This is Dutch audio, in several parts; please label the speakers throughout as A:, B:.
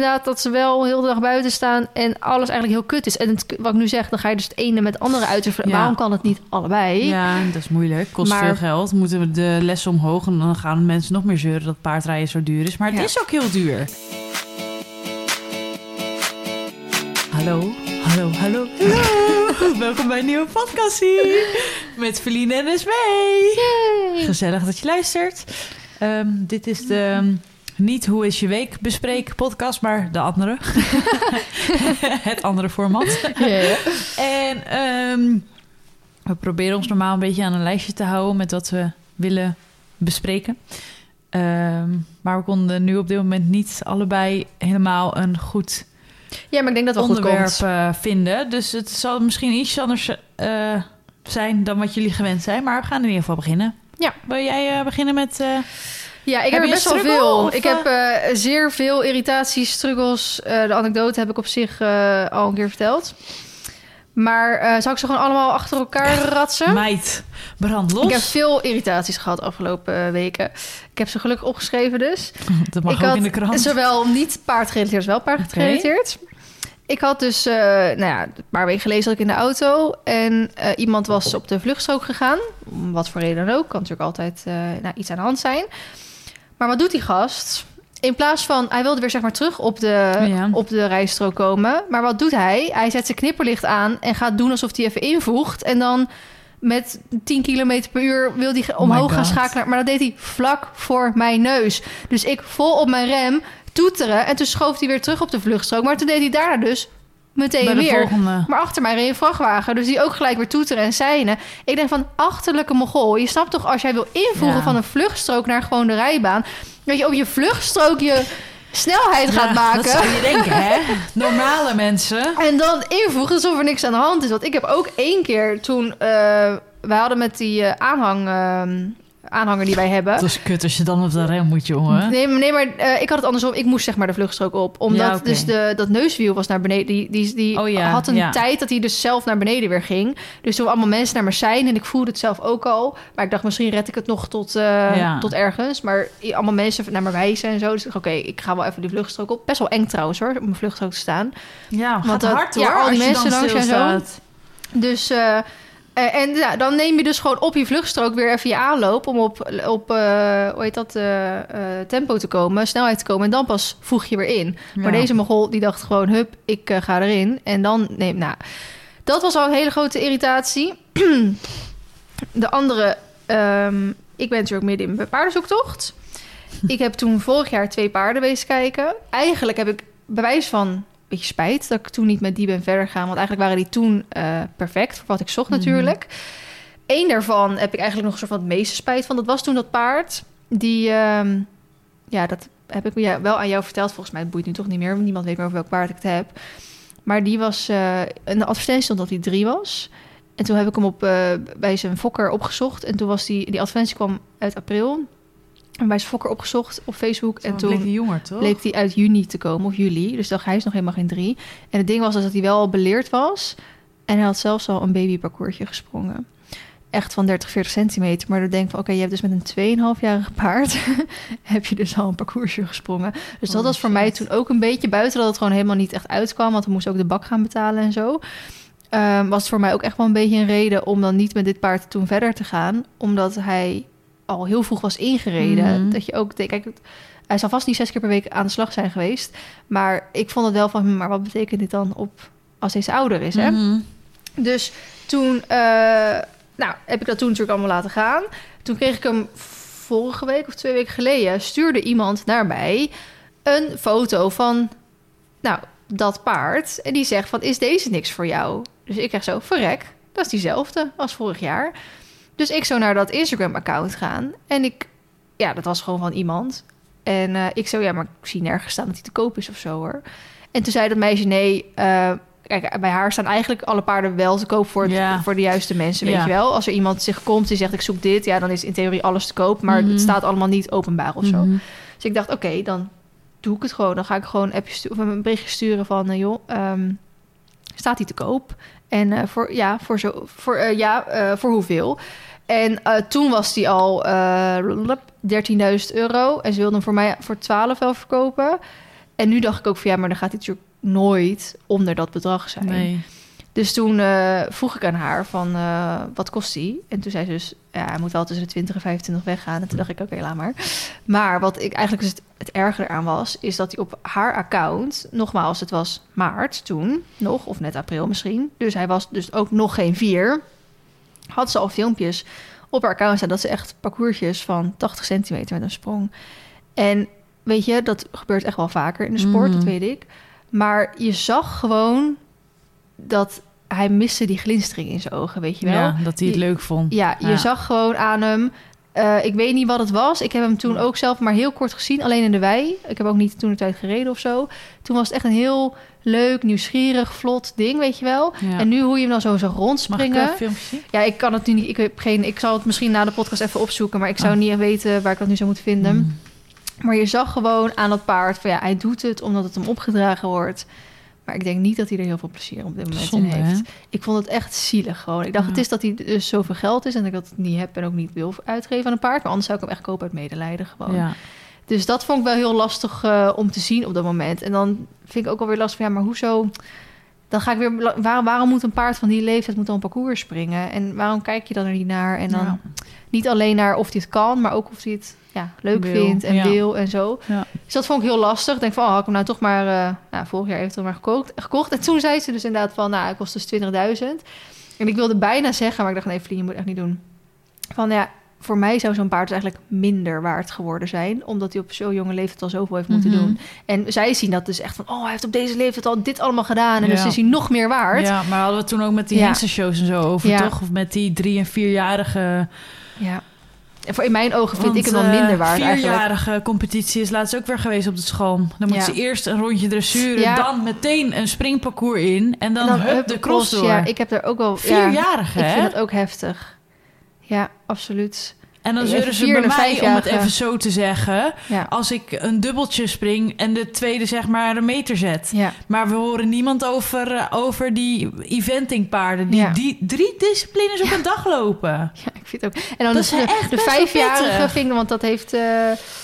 A: inderdaad dat ze wel heel de dag buiten staan en alles eigenlijk heel kut is. En het, wat ik nu zeg, dan ga je dus het ene met het andere uit.
B: Ja.
A: Waarom kan het niet allebei?
B: Ja, dat is moeilijk. Kost
A: Maar-
B: veel geld. Moeten we de lessen omhoog en dan gaan mensen nog meer zeuren dat paardrijden zo duur is. Maar het
A: Ja.
B: is ook heel duur. Hallo, hallo, hallo, hallo. Welkom bij een nieuwe podcastie met Feline en Esmee. Gezellig dat je luistert. Ehm, dit is de ehm, niet hoe is je week bespreek podcast, maar de andere. het andere format. En ehm, we proberen ons normaal een beetje aan een lijstje te houden met wat we willen bespreken. Ehm, maar we konden nu op dit moment niet allebei helemaal een goed
A: Ja, maar ik denk dat het wel goed
B: onderwerp
A: komt.
B: eh, vinden. Dus het zal misschien iets anders eh, zijn dan wat jullie gewend zijn. Maar we gaan in ieder geval beginnen.
A: Ja.
B: Wil jij eh, beginnen met...
A: Ja, ik
B: Heb
A: best wel veel.
B: of,
A: ik heb eh, zeer veel irritaties, struggles. Eh, de anekdote heb ik op zich eh, al een keer verteld. Maar eh zal ik ze gewoon allemaal achter elkaar ratsen?
B: meid, brand los.
A: Ik heb veel irritaties gehad afgelopen eh, weken. Ik heb ze gelukkig opgeschreven dus.
B: Dat mag
A: ik
B: ook
A: had
B: in de krant.
A: zowel niet paardgerelateerd als wel paardgerelateerd. Ik had dus, eh, nou ja, een paar weken geleden zat ik in de auto en eh, iemand was op de vluchtstrook gegaan. Om wat voor reden dan ook. Kan natuurlijk altijd eh, nou, iets aan de hand zijn. Maar wat doet die gast? In plaats van, hij wilde weer zeg maar terug op de,
B: Ja.
A: op de rijstrook komen. Maar wat doet hij? Hij zet zijn knipperlicht aan en gaat doen alsof hij even invoegt. En dan met 10 km per uur wil hij
B: Oh
A: omhoog gaan schakelen. Maar dat deed hij vlak voor mijn neus. Dus ik vol op mijn rem toeteren. En toen schoof hij weer terug op de vluchtstrook. Maar toen deed hij daarna dus meteen weer.
B: volgende.
A: Maar achter mij reed een vrachtwagen. Dus die ook gelijk weer toeteren en seinen. Ik denk van, achterlijke mogol. Je snapt toch, als jij wil invoegen
B: Ja.
A: van een vluchtstrook naar gewoon de rijbaan... dat je op je vluchtstrook je snelheid gaat
B: Ja,
A: maken...
B: Dat zou je denken, hè? Normale mensen.
A: En dan invoegen alsof er niks aan de hand is. Want ik heb ook één keer toen... eh wij hadden met die eh, aanhang, ehm, aanhanger die wij hebben...
B: Dat is kut als je dan op de rem moet, jongen.
A: Nee, nee maar eh, ik had het andersom. Ik moest zeg maar de vluchtstrook op. Omdat
B: Ja,
A: dus de, dat neuswiel was naar beneden. Die, die, die
B: Oh ja,
A: had een
B: ja.
A: tijd dat hij dus zelf naar beneden weer ging. Dus toen allemaal mensen naar me zijn. En ik voelde het zelf ook al. Maar ik dacht, misschien red ik het nog tot, eh, tot ergens. Maar allemaal mensen naar me wijzen en zo. Dus ik dacht, oké, ik ga wel even die vluchtstrook op. Best wel eng trouwens hoor, op mijn vluchtstrook te staan.
B: Ja,
A: Want
B: gaat
A: dat-
B: hard hoor.
A: ja, al die
B: als je
A: mensen langs en zo. Dus... eh, eh, en ja, dan neem je dus gewoon op je vluchtstrook weer even je aanloop... om op, op eh, hoe heet dat, eh, tempo te komen, snelheid te komen... en dan pas voeg je weer in. Maar deze mogol die dacht gewoon, hup, ik ga erin. En dan neem, nou, dat was al een hele grote irritatie. De andere, ehm, ik ben natuurlijk midden in mijn paardenzoektocht. ik heb toen vorig jaar twee paarden wezen kijken. Eigenlijk heb ik bewijs van beetje spijt dat ik toen niet met die ben verder gegaan. Want eigenlijk waren die toen eh, perfect voor wat ik zocht
B: Mhm.
A: natuurlijk. Eén daarvan heb ik eigenlijk nog een soort van het meeste spijt van. Dat was toen dat paard. Die, ehm, ja, dat heb ik ja, wel aan jou verteld. Volgens mij het boeit nu toch niet meer. want Niemand weet meer over welk paard ik het heb. Maar die was, eh in de advertentie stond dat hij drie was. En toen heb ik hem op, eh, bij zijn fokker opgezocht. En toen was die, die advertentie kwam uit april. En bij zijn fokker opgezocht op Facebook. en
B: En
A: toen
B: bleek die jonger, toch?
A: bleek hij uit juni te komen, of juli. Dus dacht hij is nog helemaal geen drie. En het ding was dus dat hij wel al beleerd was. En hij had zelfs al een babyparcoursje gesprongen. Echt van 30, 40 centimeter. Maar dan denk ik van, oké, je hebt dus met een 2,5-jarig paard... heb je dus al een parcoursje gesprongen. Dus dat
B: Holy
A: was voor mij toen ook een beetje buiten... dat het gewoon helemaal niet echt uitkwam. Want we moesten ook de bak gaan betalen en zo. Ehm, was het voor mij ook echt wel een beetje een reden... om dan niet met dit paard toen verder te gaan. Omdat hij al heel vroeg was ingereden.
B: Mhm.
A: Dat je ook... Kijk, het- hij zal vast niet zes keer per week aan de slag zijn geweest. Maar ik vond het wel van... hm, Maar wat betekent dit dan op als deze ouder is, hè?
B: Mhm.
A: Dus toen eh, nou, heb ik dat toen natuurlijk allemaal laten gaan. Toen kreeg ik hem vorige week of twee weken geleden... stuurde iemand naar mij een foto van nou, dat paard. En die zegt van, is deze niks voor jou? Dus ik krijg zo, verrek, dat is diezelfde als vorig jaar. Dus ik zo naar dat Instagram-account gaan. En ik, ja, dat was gewoon van iemand. En eh, ik zo, ja, maar ik zie nergens staan dat hij te koop is of zo hoor. En toen zei dat meisje, nee, eh, kijk, bij haar staan eigenlijk alle paarden wel te koop voor, het-
B: Ja.
A: voor de juiste mensen, weet
B: Ja.
A: je wel. Als er iemand zich komt die zegt, ik zoek dit, ja, dan is in theorie alles te koop. Maar
B: Mhm.
A: het staat allemaal niet openbaar of zo.
B: Mhm.
A: Dus ik dacht, oké, dan doe ik het gewoon. Dan ga ik gewoon een, appje stu- of een berichtje sturen van, eh, joh, ehm, staat die te koop? En voor, ja, voor, zo, voor, ja, voor hoeveel? En eh, toen was die al eh 13.000 euro. En ze wilden hem voor mij voor 12 wel verkopen. En nu dacht ik ook van ja, maar dan gaat hij natuurlijk nooit onder dat bedrag zijn.
B: Nee.
A: Dus toen eh, vroeg ik aan haar van eh, wat kost die? En toen zei ze dus ja, hij moet wel tussen de 20 en 25 weggaan. En toen dacht ik oké, laat maar. Maar wat ik eigenlijk dus het, het erger eraan was, is dat hij op haar account, nogmaals, het was maart toen nog, of net april misschien. Dus hij was dus ook nog geen vier. Had ze al filmpjes op haar account staan dat ze echt parcoursjes van 80 centimeter met een sprong. En weet je, dat gebeurt echt wel vaker in de sport,
B: Mhm.
A: dat weet ik. Maar je zag gewoon dat hij miste die glinstering in zijn ogen, weet je wel.
B: Ja, dat hij het leuk vond.
A: Ja, je zag gewoon aan hem. Eh, ik weet niet wat het was. Ik heb hem toen ook zelf maar heel kort gezien, alleen in de wei. Ik heb ook niet toen de tijd gereden of zo. Toen was het echt een heel leuk, nieuwsgierig, vlot ding, weet je wel.
B: Ja.
A: En nu hoe je hem dan zo zo
B: Mag ik
A: rondspringen.
B: een filmpje zien?
A: Ja, ik kan het nu niet. Ik heb geen. Ik zal het misschien na de podcast even opzoeken, maar ik zou
B: Oh.
A: niet weten waar ik dat nu zou moeten vinden.
B: Mm.
A: Maar je zag gewoon aan dat paard van ja, hij doet het omdat het hem opgedragen wordt. Maar ik denk niet dat hij er heel veel plezier op dit moment
B: Zonde,
A: in heeft.
B: hè?
A: Ik vond het echt zielig gewoon. Ik dacht,
B: Ja.
A: het is dat hij dus zoveel geld is en dat ik dat niet heb en ook niet wil uitgeven aan een paard. Maar anders zou ik hem echt kopen uit medelijden gewoon.
B: Ja.
A: Dus dat vond ik wel heel lastig eh, om te zien op dat moment. En dan vind ik ook alweer lastig van ja, maar hoezo? Dan ga ik weer. Waarom, waarom moet een paard van die leeftijd moet dan een parcours springen? En waarom kijk je dan er niet naar? En dan
B: Ja.
A: niet alleen naar of hij het kan, maar ook of hij het ja, leuk
B: Wil,
A: vindt en
B: ja.
A: wil en zo.
B: Ja.
A: Dus dat vond ik heel lastig. Ik denk van, oh, had ik hem nou toch maar eh, nou, vorig jaar eventueel maar gekocht, gekocht. En toen zei ze dus inderdaad van, nou, het kost dus 20.000. En ik wilde bijna zeggen, maar ik dacht, nee, Vlien, je moet echt niet doen. Van ja, voor mij zou zo'n paard dus eigenlijk minder waard geworden zijn. Omdat hij op zo'n jonge leeftijd al zoveel heeft moeten
B: Mhm.
A: doen. En zij zien dat dus echt van, oh, hij heeft op deze leeftijd al dit allemaal gedaan. En dus is hij nog meer waard.
B: Ja, maar hadden we het toen ook met die
A: Ja.
B: hengstenshows en zo over,
A: Ja.
B: toch? Of met die drie- en vierjarige...
A: Ja. En voor in mijn ogen vind
B: Want,
A: ik dan
B: eh,
A: minder waard eigenlijk.
B: vierjarige competitie is laatst ook weer geweest op de school. Dan moet
A: Ja.
B: ze eerst een rondje dressuren,
A: Ja.
B: dan meteen een springparcours in... en dan,
A: En
B: hup,
A: hup,
B: de cross door.
A: Ja, ik heb er ook wel... Ja,
B: Vierjarige,
A: ik vind dat ook heftig. Ja, absoluut.
B: En dan zeuren ze bij mij, om het even zo te zeggen...
A: Ja.
B: als ik een dubbeltje spring en de tweede zeg maar een meter zet.
A: Ja.
B: Maar we horen niemand over, eh, over die eventingpaarden... die,
A: Ja.
B: die drie disciplines op een dag lopen.
A: Ja, ik vind het ook. En dan
B: Dat
A: de,
B: is echt
A: de
B: best wel
A: vijfjarige ik, want dat heeft eh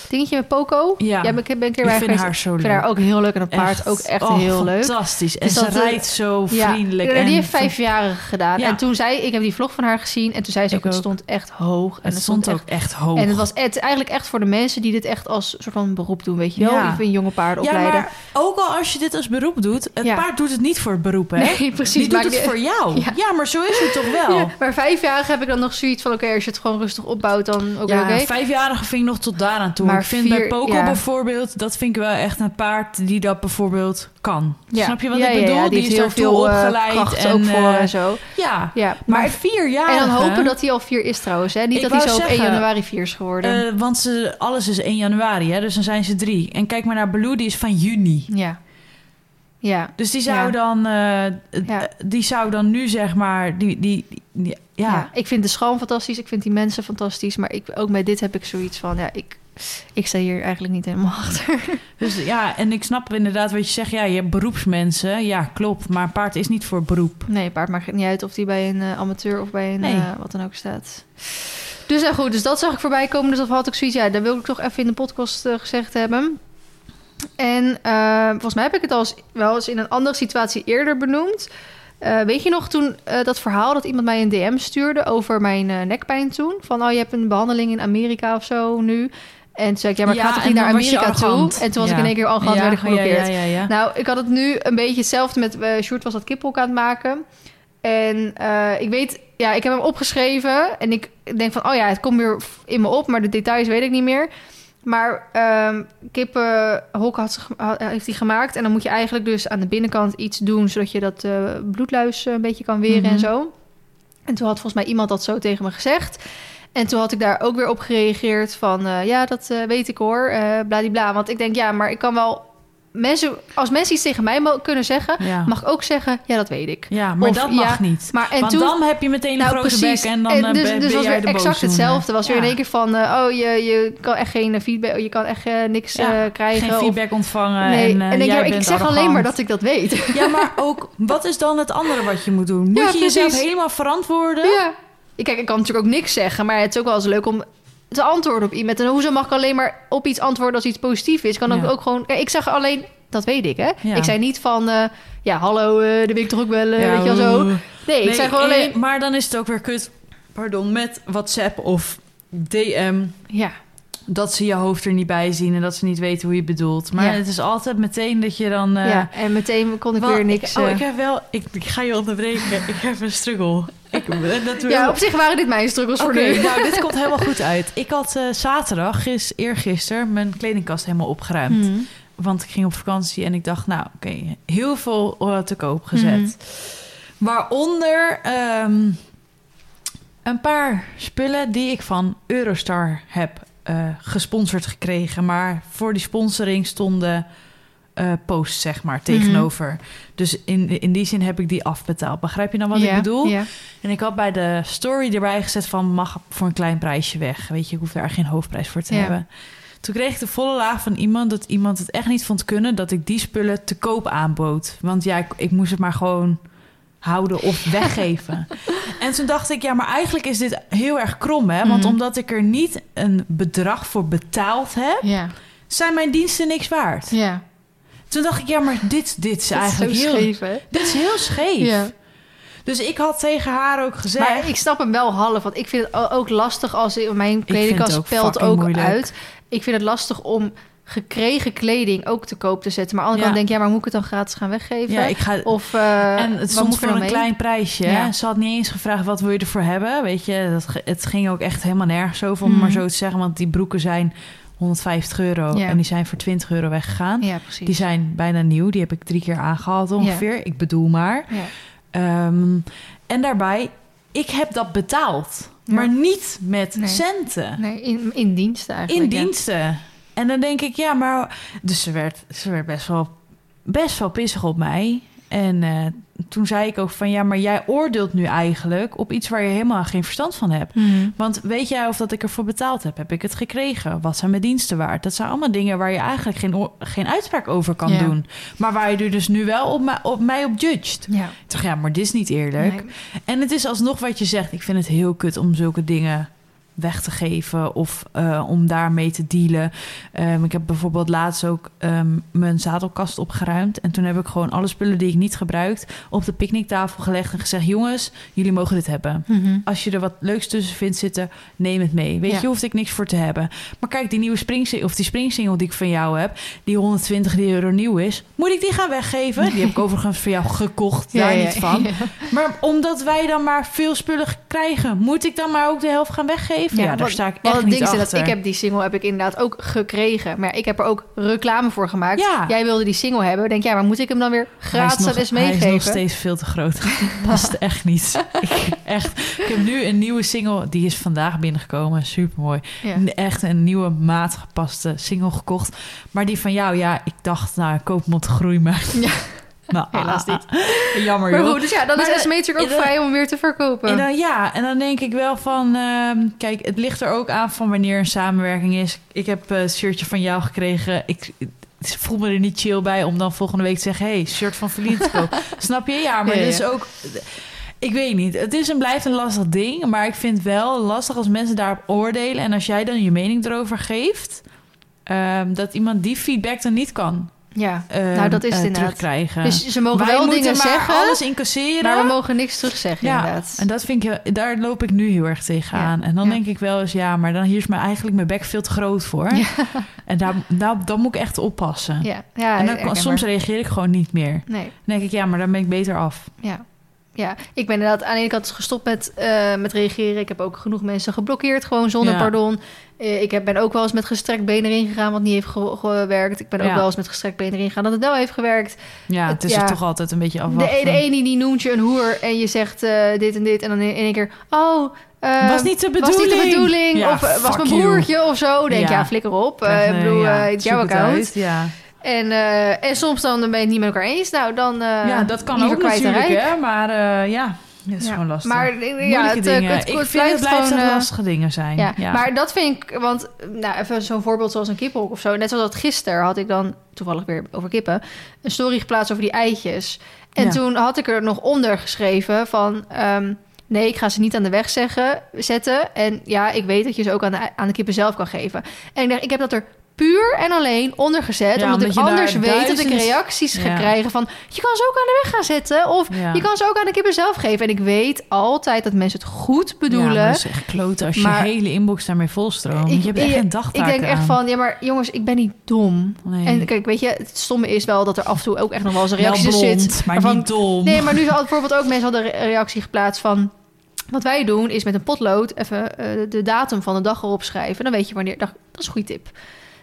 A: dingetje met Poco.
B: Ja.
A: ben ik ben
B: Ik vind haar zo
A: Ik
B: leuk.
A: vind haar ook heel leuk en dat paard
B: Echt.
A: ook echt
B: Oh,
A: heel leuk.
B: Fantastisch. En
A: Dus
B: ze
A: eh,
B: rijdt zo vriendelijk. En
A: die heeft vijfjarige gedaan. En toen zei ik heb die vlog van haar gezien en toen zei ze ook, het stond echt hoog. En
B: Het stond ook echt hoog.
A: En het was het, eigenlijk echt voor de mensen die dit echt als soort van beroep doen, weet je wel?
B: Ja.
A: Ik vind jonge paarden
B: ja,
A: opleiden.
B: maar ook al als je dit als beroep doet... het
A: Ja.
B: paard doet het niet voor het beroep, hè?
A: Nee, precies.
B: Die doet het voor jou.
A: Ja.
B: Ja. maar zo is het toch wel?
A: Ja, maar vijfjarige heb ik dan nog zoiets van... oké, als je het gewoon rustig opbouwt, dan ook
B: Ja,
A: oké.
B: vijfjarige vind ik nog tot daaraan toe.
A: Maar
B: ik vind bij
A: vier-
B: Poco
A: ja.
B: bijvoorbeeld... dat vind ik wel echt een paard die dat bijvoorbeeld kan.
A: Ja.
B: Snap je wat
A: Ja,
B: ik
A: ja,
B: bedoel?
A: Ja, die,
B: is
A: heel veel eh,
B: opgeleid. en,
A: ook voor
B: eh,
A: en zo.
B: Ja,
A: Ja,
B: maar,
A: maar
B: vierjarige...
A: En dan hopen dat hij al vier is trouwens. Hè? Niet
B: Ik
A: dat hij zo op 1
B: zeggen,
A: januari is geworden.
B: eh, want ze, alles is 1 januari, hè? dus dan zijn ze drie. En kijk maar naar Baloo, die is van juni.
A: ja. Ja.
B: Dus die zou,
A: Ja.
B: dan, eh,
A: Ja.
B: die zou dan nu zeg maar... Die, die, die-
A: Ja.
B: ja.
A: ik vind de schoon fantastisch. Ik vind die mensen fantastisch. Maar ik, ook met dit heb ik zoiets van... Ja, ik, ik sta hier eigenlijk niet helemaal achter.
B: Dus ja, en ik snap inderdaad wat je zegt. Ja, je hebt beroepsmensen. Ja, klopt. Maar paard is niet voor beroep.
A: Nee, paard maakt niet uit of die bij een eh, amateur of bij een
B: Nee.
A: wat dan ook staat. Dus ja, goed. Dus dat zag ik voorbij komen. Dus dat had ik zoiets. Ja, dat wil ik toch even in de podcast eh, gezegd hebben. En eh, volgens mij heb ik het al eens, wel eens in een andere situatie eerder benoemd. Eh, weet je nog toen eh, dat verhaal dat iemand mij een DM stuurde over mijn eh, nekpijn toen? Van, oh, je hebt een behandeling in Amerika of zo nu. En toen zei ik, ja, maar ik ga
B: Ja,
A: toch
B: en
A: niet naar Amerika toe? En toen was ik in één keer arrogant,
B: ja,
A: werd ik geblokkeerd. Nou, ik had het nu een beetje hetzelfde met... Sjoerd was dat kippenhok aan het maken. En eh, ik weet... Ja, ik heb hem opgeschreven. En ik denk van... Oh ja, het komt weer in me op. Maar de details weet ik niet meer. Maar ehm kippenhok had, ze heeft hij gemaakt. En dan moet je eigenlijk dus aan de binnenkant iets doen... zodat je dat eh, bloedluis eh, een beetje kan weren
B: Mhm.
A: en zo. En toen had volgens mij iemand dat zo tegen me gezegd. En toen had ik daar ook weer op gereageerd van... ja, dat weet ik hoor, bladibla. Want ik denk, ja, maar ik kan wel... Mensen, als mensen iets tegen mij kunnen zeggen...
B: Ja.
A: mag ik ook zeggen, ja, dat weet ik.
B: Ja, maar
A: Of,
B: dat
A: ja,
B: mag niet.
A: Maar en
B: Want
A: toen...
B: dan heb je meteen een grote bek en dan eh,
A: dus,
B: ben,
A: dus
B: ben
A: was
B: jij
A: weer exact hetzelfde. Was weer in één keer van... eh, oh, je, je kan echt geen feedback... Je kan echt eh, niks eh, krijgen.
B: Geen
A: of-
B: feedback ontvangen
A: nee,
B: en, eh,
A: en
B: jij
A: ik
B: bent
A: zeg alleen maar dat ik dat weet.
B: Ja, maar ook, wat is dan het andere wat je moet doen? Moet je jezelf helemaal verantwoorden?
A: Ja. Ik- Kijk, ik kan natuurlijk ook niks zeggen, maar het is ook wel eens leuk om te antwoorden op iemand. En hoezo mag ik alleen maar op iets antwoorden als iets positief is? Kan ook,
B: Ja.
A: ook gewoon. Kijk, ik zeg alleen dat weet ik, hè.
B: Ja.
A: Ik zei niet van, eh, ja, hallo, eh wil ik toch ook wel, eh,
B: Ja,
A: weet je wel zo.
B: oeh.
A: Nee, ik
B: Nee,
A: zei gewoon alleen...
B: Maar dan is het ook weer kut, pardon, met WhatsApp of DM...
A: Ja,
B: dat ze je hoofd er niet bij zien en dat ze niet weten hoe je het bedoelt. Maar
A: Ja.
B: het is altijd meteen dat je dan... eh,
A: ja, en meteen kon ik
B: wel,
A: weer niks...
B: Ik, oh,
A: eh,
B: ik heb wel... Ik, ik ga je onderbreken. ik heb een struggle. Ik, dat
A: ja, op zich waren dit mijn struggles
B: Oké,
A: voor nu.
B: nou, dit komt helemaal goed uit. Ik had eh, zaterdag, gis, eergisteren, mijn kledingkast helemaal opgeruimd.
A: Mhm.
B: Want ik ging op vakantie en ik dacht, nou, oké, heel veel te koop gezet.
A: Mhm.
B: Waaronder ehm, een paar spullen die ik van Eurostar heb eh, gesponsord gekregen. Maar voor die sponsoring stonden eh, posts, zeg maar, tegenover. Dus in, in die zin heb ik die afbetaald. Begrijp je dan wat
A: Ja,
B: ik bedoel?
A: Ja.
B: En ik had bij de story erbij gezet van... mag voor een klein prijsje weg. Weet je, ik hoef daar geen hoofdprijs voor te hebben. Toen kreeg ik de volle laag van iemand... dat iemand het echt niet vond kunnen... dat ik die spullen te koop aanbood. Want ja, ik, ik moest het maar gewoon houden of weggeven. en toen dacht ik, ja, maar eigenlijk is dit heel erg krom, hè? Want
A: Mhm.
B: omdat ik er niet een bedrag voor betaald heb... Zijn mijn diensten niks waard.
A: ja.
B: Toen dacht ik, ja, maar dit, dit is eigenlijk heel...
A: scheef, hè?
B: Dit is heel scheef. Dus ik had tegen haar ook gezegd...
A: Maar ik snap hem wel half, want ik vind het ook lastig als mijn kledingkast
B: ook
A: pelt ook uit. Ik vind het lastig om gekregen kleding ook te koop te zetten. Maar aan de andere
B: Ja.
A: kant denk ik, ja, maar moet ik het dan gratis gaan weggeven?
B: Ja, ik ga...
A: Of eh,
B: en het stond voor een
A: mee?
B: klein prijsje.
A: Ja.
B: Ze had niet eens gevraagd wat wil je ervoor hebben. Weet je, dat, het ging ook echt helemaal nergens over om maar
A: Mhm.
B: zo te zeggen. Want die broeken zijn 150 euro
A: Ja.
B: en die zijn voor 20 euro weggegaan.
A: Ja, precies.
B: Die zijn bijna nieuw. Die heb ik drie keer aangehaald ongeveer. Ik bedoel maar.
A: ja.
B: Ehm, en daarbij, ik heb dat betaald. Maar niet met
A: Nee.
B: centen.
A: Nee, in, in dienst eigenlijk.
B: In
A: ja.
B: diensten. En dan denk ik, ja, maar... Dus ze werd, ze werd best, wel, best wel pissig op mij. En eh, toen zei ik ook van... Ja, maar jij oordeelt nu eigenlijk op iets waar je helemaal geen verstand van hebt.
A: Mhm.
B: Want weet jij of dat ik ervoor betaald heb? Heb ik het gekregen? Wat zijn mijn diensten waard? Dat zijn allemaal dingen waar je eigenlijk geen, geen uitspraak over kan doen. Maar waar je er dus nu wel op, mij- op mij op judged.
A: Ja.
B: Ik dacht, ja, maar dit is niet eerlijk.
A: Nee.
B: En het is alsnog wat je zegt. Ik vind het heel kut om zulke dingen weg te geven of eh, om daarmee te dealen. Ehm, ik heb bijvoorbeeld laatst ook ehm, mijn zadelkast opgeruimd. En toen heb ik gewoon alle spullen die ik niet gebruikt op de picknicktafel gelegd en gezegd: jongens, jullie mogen dit hebben.
A: Mhm.
B: Als je er wat leuks tussen vindt zitten, neem het mee. Weet
A: Ja.
B: je, hoeft ik niks voor te hebben. Maar kijk, die nieuwe springsingle, of die springsingle die ik van jou heb, die 120 euro nieuw is, moet ik die gaan weggeven? Die heb ik overigens voor jou gekocht, daar
A: Ja, ja,
B: niet van. Maar omdat wij dan maar veel spullen krijgen, moet ik dan maar ook de helft gaan weggeven? Ja, daar
A: want-
B: sta ik echt niet achter.
A: dat ik heb die single heb ik inderdaad ook gekregen. Maar ik heb er ook reclame voor gemaakt.
B: Ja.
A: Jij wilde die single hebben. Denk ja, maar moet ik hem dan weer gratis
B: nog,
A: eens
B: Hij is
A: meegeven?
B: nog steeds veel te groot. Past echt niet. ik, echt, ik heb nu een nieuwe single, die is vandaag binnengekomen. Supermooi.
A: Ja.
B: Echt een nieuwe maat gepaste single gekocht. Maar die van jou, ja, ik dacht, nou, ik koop hem op de groeimarkt. Nou,
A: Helaas
B: ah. Jammer,
A: Maar
B: joh.
A: goed, dus ja, dan
B: Maar
A: is SME natuurlijk ook vrij om weer te verkopen.
B: En dan, ja, en dan denk ik wel van... ehm, kijk, het ligt er ook aan van wanneer een samenwerking is. Ik heb eh, een shirtje van jou gekregen. Ik, ik voel me er niet chill bij om dan volgende week te zeggen... hey, shirt van Verlien te kopen. Snap je? Ja, maar
A: Ja, ja.
B: ook... Ik weet niet. Het is en blijft een lastig ding. Maar ik vind het wel lastig als mensen daarop oordelen. En als jij dan je mening erover geeft... ehm, dat iemand die feedback dan niet kan
A: ja,
B: ehm,
A: nou dat is het
B: eh,
A: inderdaad.
B: terugkrijgen.
A: Dus ze mogen
B: Wij
A: wel
B: moeten
A: dingen
B: maar
A: zeggen,
B: alles incasseren.
A: maar we mogen niks terugzeggen
B: Ja,
A: inderdaad.
B: En dat vind ik, daar loop ik nu heel erg tegenaan. En dan
A: ja.
B: denk ik wel eens, ja, maar dan hier is me eigenlijk mijn bek veel te groot voor.
A: Ja.
B: En daar, daar, dan moet ik echt oppassen.
A: Ja, ja
B: en dan, soms reageer ik gewoon niet meer.
A: Nee,
B: Dan denk ik, ja, maar dan ben ik beter af.
A: ja. Ja, ik ben inderdaad aan de ene kant gestopt met, eh, met reageren. Ik heb ook genoeg mensen geblokkeerd, gewoon zonder
B: Ja.
A: pardon. Eh, ik heb, ben ook wel eens met gestrekt been erin gegaan, wat niet heeft ge- gewerkt. Ik ben ook wel eens met gestrekt been erin gegaan, dat het wel heeft gewerkt.
B: Ja,
A: Het-
B: het is
A: ja.
B: er toch altijd een beetje
A: De,
B: afwachten.
A: de ene die noemt je een hoer en je zegt eh, dit en dit. En dan in één keer, oh...
B: was niet de
A: was
B: bedoeling.
A: niet de bedoeling.
B: Ja,
A: of was mijn
B: you.
A: broertje of zo. Denk
B: Ja.
A: ja, flikker op. Eh, ik bedoel,
B: ja,
A: het is jouw account.
B: uit, Ja.
A: En, eh, en soms dan ben je het niet met elkaar eens. Nou, dan uh,
B: ja, dat kan ook natuurlijk, hè. Maar eh, ja, dat is
A: Ja.
B: gewoon lastig.
A: Maar eh, ja, het, eh,
B: dingen.
A: het, het, blijft
B: het
A: gewoon... eh,
B: lastige dingen zijn.
A: ja.
B: Ja.
A: maar dat vind ik... Want, nou, even zo'n voorbeeld zoals een kippenhok of zo. Net zoals dat gisteren had ik dan, toevallig weer over kippen... een story geplaatst over die eitjes. En
B: Ja.
A: toen had ik er nog onder geschreven van... ehm, nee, ik ga ze niet aan de weg zeggen, zetten. En ja, ik weet dat je ze ook aan de, aan de kippen zelf kan geven. En ik dacht, ik heb dat er puur en alleen ondergezet.
B: Ja,
A: omdat,
B: omdat
A: ik
B: je
A: anders weet dat ik reacties ga
B: Ja.
A: krijgen van... je kan ze ook aan de weg gaan zetten. Of
B: Ja.
A: je kan ze ook aan de kippen zelf geven. En ik weet altijd dat mensen het goed
B: Ja,
A: bedoelen.
B: maar dat is echt kloten als je
A: Maar-
B: hele inbox daarmee volstroomt.
A: Ik-
B: je hebt echt geen dag
A: ik denk echt van, ja, maar jongens, ik ben niet dom.
B: Nee.
A: En kijk, weet je, het stomme is wel dat er af en toe ook echt nog wel eens een reactie
B: blond,
A: zit.
B: maar
A: waarvan-
B: niet dom.
A: Nee, maar nu had bijvoorbeeld ook mensen hadden een reactie geplaatst van... Wat wij doen is met een potlood even eh, de datum van de dag erop schrijven. Dan weet je wanneer... Dacht, dat is een goede tip.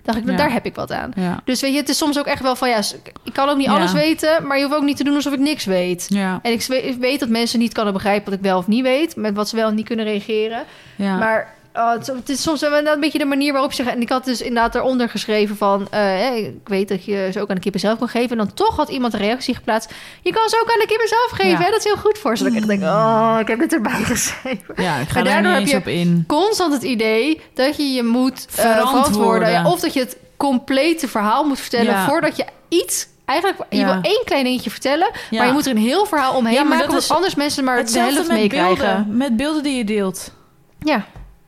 A: Dacht ik,
B: Ja.
A: daar heb ik wat aan.
B: Ja.
A: Dus weet je, het is soms ook echt wel van... Ja, ik kan ook niet alles weten, maar je hoeft ook niet te doen alsof ik niks weet. En ik we- weet dat mensen niet kunnen begrijpen wat ik wel of niet weet... met wat ze wel en niet kunnen reageren. Maar oh, het, is- het is soms een beetje de manier waarop ze... En ik had dus inderdaad eronder geschreven van... eh, ik weet dat je ze ook aan de kippen zelf kan geven. En dan toch had iemand een reactie geplaatst... Je kan ze ook aan de kippen zelf geven,
B: Ja.
A: hè? Dat is heel goed voor ze. Dat ik echt denk, oh, ik heb dit erbij geschreven.
B: ja, ik ga
A: Maar
B: daar
A: daardoor heb je-
B: op in.
A: Constant het idee dat je je moet eh,
B: Verantwoorden.
A: Ja, of dat je het complete verhaal moet vertellen...
B: Ja.
A: voordat je iets... Eigenlijk, je
B: Ja.
A: wil één klein dingetje vertellen...
B: Ja.
A: maar je moet er een heel verhaal omheen
B: Ja, maar
A: maken...
B: is
A: anders mensen maar de
B: Hetzelfde
A: helft meekrijgen.
B: met beelden die je deelt.
A: Ja,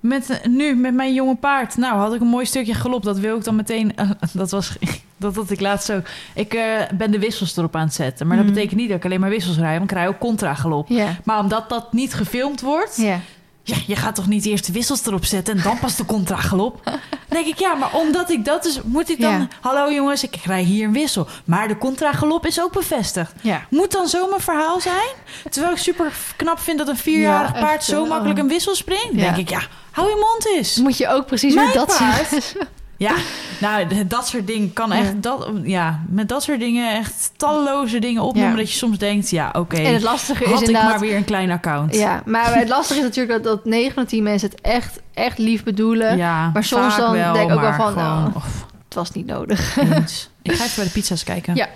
B: Met, nu, met mijn jonge paard. Nou, had ik een mooi stukje galop. Dat wil ik dan meteen... eh, dat was... Dat had ik laatst zo. Ik eh, ben de wissels erop aan het zetten. Maar dat
A: Mhm.
B: betekent niet dat ik alleen maar wissels rij. Want ik rij ook contra galop.
A: ja,
B: Maar omdat dat niet gefilmd wordt...
A: ja.
B: Ja, je gaat toch niet eerst de wissels erop zetten en dan pas de contragalop? Dan denk ik, ja, maar omdat ik dat dus... Moet ik dan...
A: Ja.
B: Hallo jongens, ik rij hier een wissel. Maar de contragalop is ook bevestigd.
A: ja.
B: Moet dan zo mijn verhaal zijn? Terwijl ik super knap vind dat een vierjarig
A: Ja,
B: paard zo
A: eh,
B: makkelijk een wissel springt. Dan denk ik, ja, hou je mond eens.
A: Moet je ook precies
B: Mijn
A: dat
B: paard. Ja, nou, dat soort dingen kan echt...
A: Ja.
B: Dat, ja, met dat soort dingen echt talloze dingen opnoemen...
A: Ja.
B: dat je soms denkt, ja, oké,
A: En het lastige is
B: had ik
A: inderdaad...
B: maar weer een klein account.
A: Ja, maar het lastige is natuurlijk dat, dat 9 van de 10 mensen het echt, echt lief bedoelen.
B: Ja,
A: Maar soms dan
B: wel,
A: denk ik ook wel van,
B: gewoon, of,
A: Het was niet nodig.
B: eens. Ik ga even bij de pizza's kijken.
A: Ja.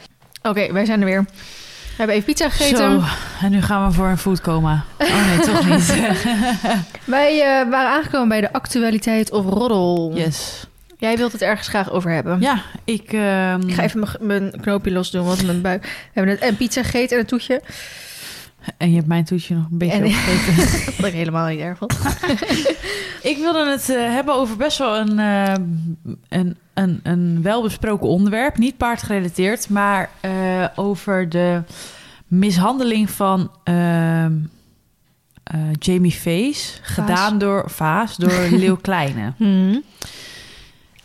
A: Oké, wij zijn er weer. We hebben even pizza gegeten.
B: Zo, en nu gaan we voor een foodcoma. Oh nee, toch niet.
A: Wij eh, waren aangekomen bij de actualiteit of roddel.
B: yes.
A: Jij wilt het ergens graag over hebben.
B: Ja, ik... ehm,
A: Ik ga even mijn- knoopje los doen, want mijn buik... We hebben net een pizza gegeten en een toetje.
B: En je hebt mijn toetje nog een beetje
A: En-
B: opgegeten.
A: Wat ik helemaal niet erg vond.
B: ik wilde het eh, hebben over best wel een, eh, een, een, een welbesproken onderwerp. Niet paardgerelateerd, maar eh, over de mishandeling van ehm, eh, Jamie Face. Gedaan door Vaas, door Leeuw Kleine.
A: Hmm.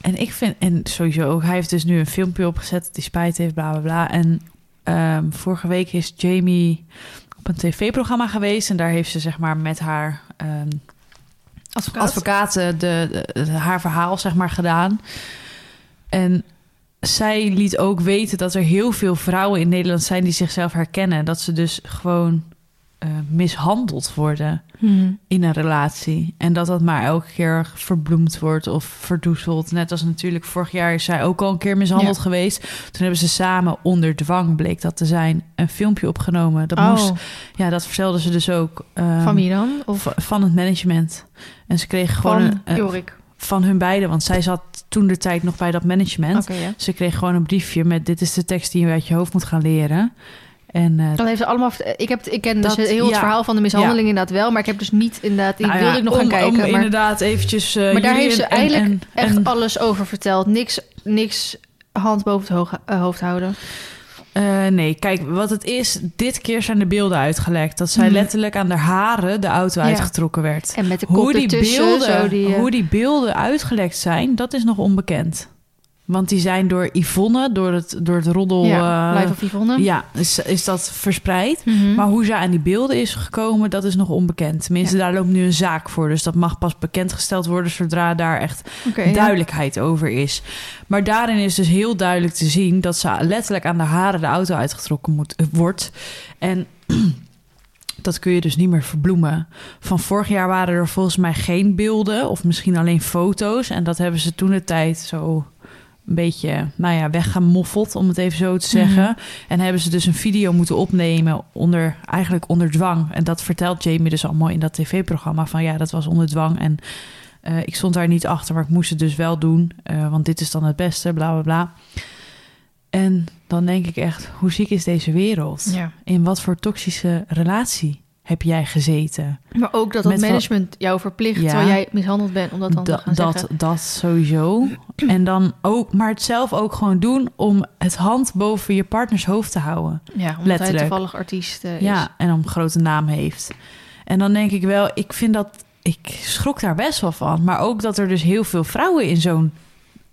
B: En ik vind, en sowieso ook, hij heeft dus nu een filmpje opgezet dat hij spijt heeft, bla bla bla. En ehm, vorige week is Jamie op een tv-programma geweest en daar heeft ze zeg maar met haar ehm
A: Advocaat.
B: advocaten de, de- de- haar verhaal zeg maar gedaan. En zij liet ook weten dat er heel veel vrouwen in Nederland zijn die zichzelf herkennen. Dat ze dus gewoon eh, mishandeld worden
A: Hmm.
B: in een relatie. En dat dat maar elke keer verbloemd wordt of verdoezeld. Net als natuurlijk vorig jaar is zij ook al een keer mishandeld
A: Ja.
B: geweest. Toen hebben ze samen onder dwang, bleek dat te zijn, een filmpje opgenomen. Dat moest,
A: Oh,
B: ja, dat vertelde ze dus ook. ehm,
A: van wie dan? Of
B: van het management. En ze kregen gewoon
A: van
B: een,
A: Jorik?
B: van hun beiden, want zij zat toen de tijd nog bij dat management. Ze kreeg gewoon een briefje met dit is de tekst die je uit je hoofd moet gaan leren. En eh,
A: Dan heeft ze allemaal... Ik, heb, ik ken dus
B: Dat-
A: heel het verhaal van de mishandeling inderdaad wel. Maar ik heb dus niet inderdaad... Die
B: nou
A: wilde
B: ja,
A: ik nog
B: om,
A: gaan kijken.
B: Om
A: maar
B: inderdaad eventjes... eh,
A: Maar daar heeft ze
B: en- en-
A: eigenlijk
B: en-
A: echt
B: en-
A: alles over verteld. Niks, niks hand boven het hoog- eh, hoofd houden.
B: Nee, kijk, wat het is, dit keer zijn de beelden uitgelekt. Dat zij
A: Mhm.
B: letterlijk aan de haren de auto
A: Ja.
B: uitgetrokken werd.
A: En met de kop
B: Hoe die, beelden,
A: zo die,
B: hoe die beelden uitgelekt zijn, dat is nog onbekend. Want die zijn door Yvonne, door het, door het roddel...
A: ja,
B: eh,
A: Live of Yvonne.
B: ja, is, is dat verspreid.
A: Mhm.
B: Maar hoe zij aan die beelden is gekomen, dat is nog onbekend. Tenminste,
A: Ja.
B: daar loopt nu een zaak voor. Dus dat mag pas bekendgesteld worden zodra daar echt
A: ja.
B: duidelijkheid over is. Maar daarin is dus heel duidelijk te zien dat ze letterlijk aan de haren de auto uitgetrokken moet, eh, wordt. En dat kun je dus niet meer verbloemen. Van vorig jaar waren er volgens mij geen beelden of misschien alleen foto's. En dat hebben ze toen de tijd zo een beetje, nou ja, weggemoffeld, om het even zo te zeggen.
A: Mhm.
B: En hebben ze dus een video moeten opnemen onder, eigenlijk onder dwang. En dat vertelt Jamie dus allemaal in dat tv-programma van ja, dat was onder dwang. En eh, ik stond daar niet achter, maar ik moest het dus wel doen. eh, want dit is dan het beste, bla bla bla. En dan denk ik echt, hoe ziek is deze wereld?
A: Ja.
B: In wat voor toxische relatie heb jij gezeten?
A: Maar ook dat het
B: wat-
A: management jou verplicht
B: Ja.
A: terwijl jij mishandeld bent om dat dan te gaan
B: dat,
A: zeggen.
B: dat sowieso. En dan ook, maar het zelf ook gewoon doen om het hand boven je partners hoofd te houden.
A: Ja, omdat
B: letterlijk.
A: hij toevallig artiest eh, is.
B: Ja, en om grote naam heeft. En dan denk ik wel, ik vind dat, ik schrok daar best wel van. Maar ook dat er dus heel veel vrouwen in zo'n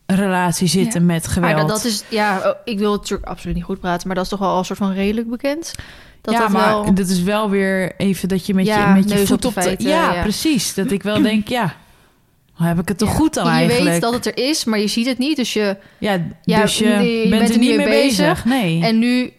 B: relatie zitten
A: Ja.
B: met geweld.
A: Maar dat, dat is, ja, oh, ik wil het natuurlijk absoluut niet goed praten, maar dat is toch wel al een soort van redelijk bekend. Dat
B: ja,
A: dat
B: maar
A: wel...
B: dat is wel weer even dat je met
A: Ja,
B: je, met je voet
A: op de feiten,
B: ja,
A: ja.
B: precies. Dat ik wel denk, ja, heb ik het toch goed dan
A: je
B: eigenlijk.
A: weet dat het er is, maar je ziet het niet. Dus je,
B: Ja,
A: Ja,
B: dus je,
A: je
B: bent, er niet mee bezig. Nee.
A: En nu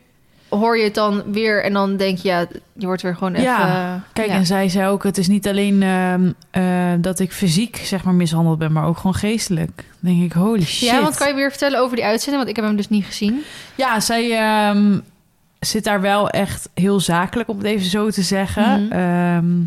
A: hoor je het dan weer en dan denk je, ja, je wordt weer gewoon even...
B: Ja, Kijk, en zij zei ook, het is niet alleen ehm, eh, dat ik fysiek zeg maar mishandeld ben, maar ook gewoon geestelijk. Dan denk ik, holy shit.
A: Ja, want kan je weer vertellen over die uitzending? Want ik heb hem dus niet gezien.
B: Ja, zij ehm, zit daar wel echt heel zakelijk, om het even zo te zeggen.
A: Mhm.
B: Ehm,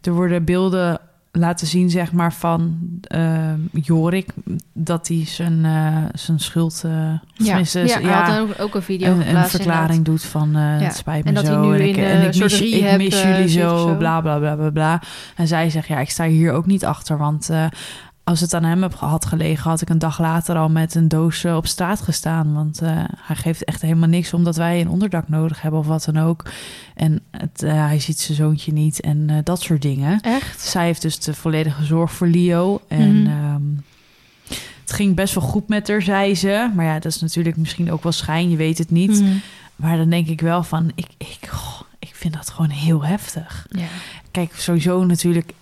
B: er worden beelden laten zien, zeg maar, van ehm, Jorik, dat hij zijn, eh, zijn schuld... eh,
A: ja, hij
B: ja,
A: had ook, een video
B: een, een verklaring doet van eh,
A: Ja.
B: het spijt me
A: En dat
B: zo.
A: hij nu
B: en
A: in,
B: ik,
A: eh,
B: en ik mis, ik mis jullie zo,
A: zo.
B: bla bla bla bla bla. En zij zegt, ja, ik sta hier ook niet achter. Want als het aan hem had gelegen, had ik een dag later al met een doos op straat gestaan. Want eh, hij geeft echt helemaal niks omdat wij een onderdak nodig hebben of wat dan ook. En het, eh, hij ziet zijn zoontje niet en eh, dat soort dingen.
A: Echt?
B: Zij heeft dus de volledige zorg voor Leo. En
A: Mhm.
B: ehm, het ging best wel goed met haar, zei ze. Maar ja, dat is natuurlijk misschien ook wel schijn, je weet het niet.
A: Mhm.
B: Maar dan denk ik wel van, ik, ik, ik vind dat gewoon heel heftig.
A: Ja.
B: Kijk, sowieso natuurlijk,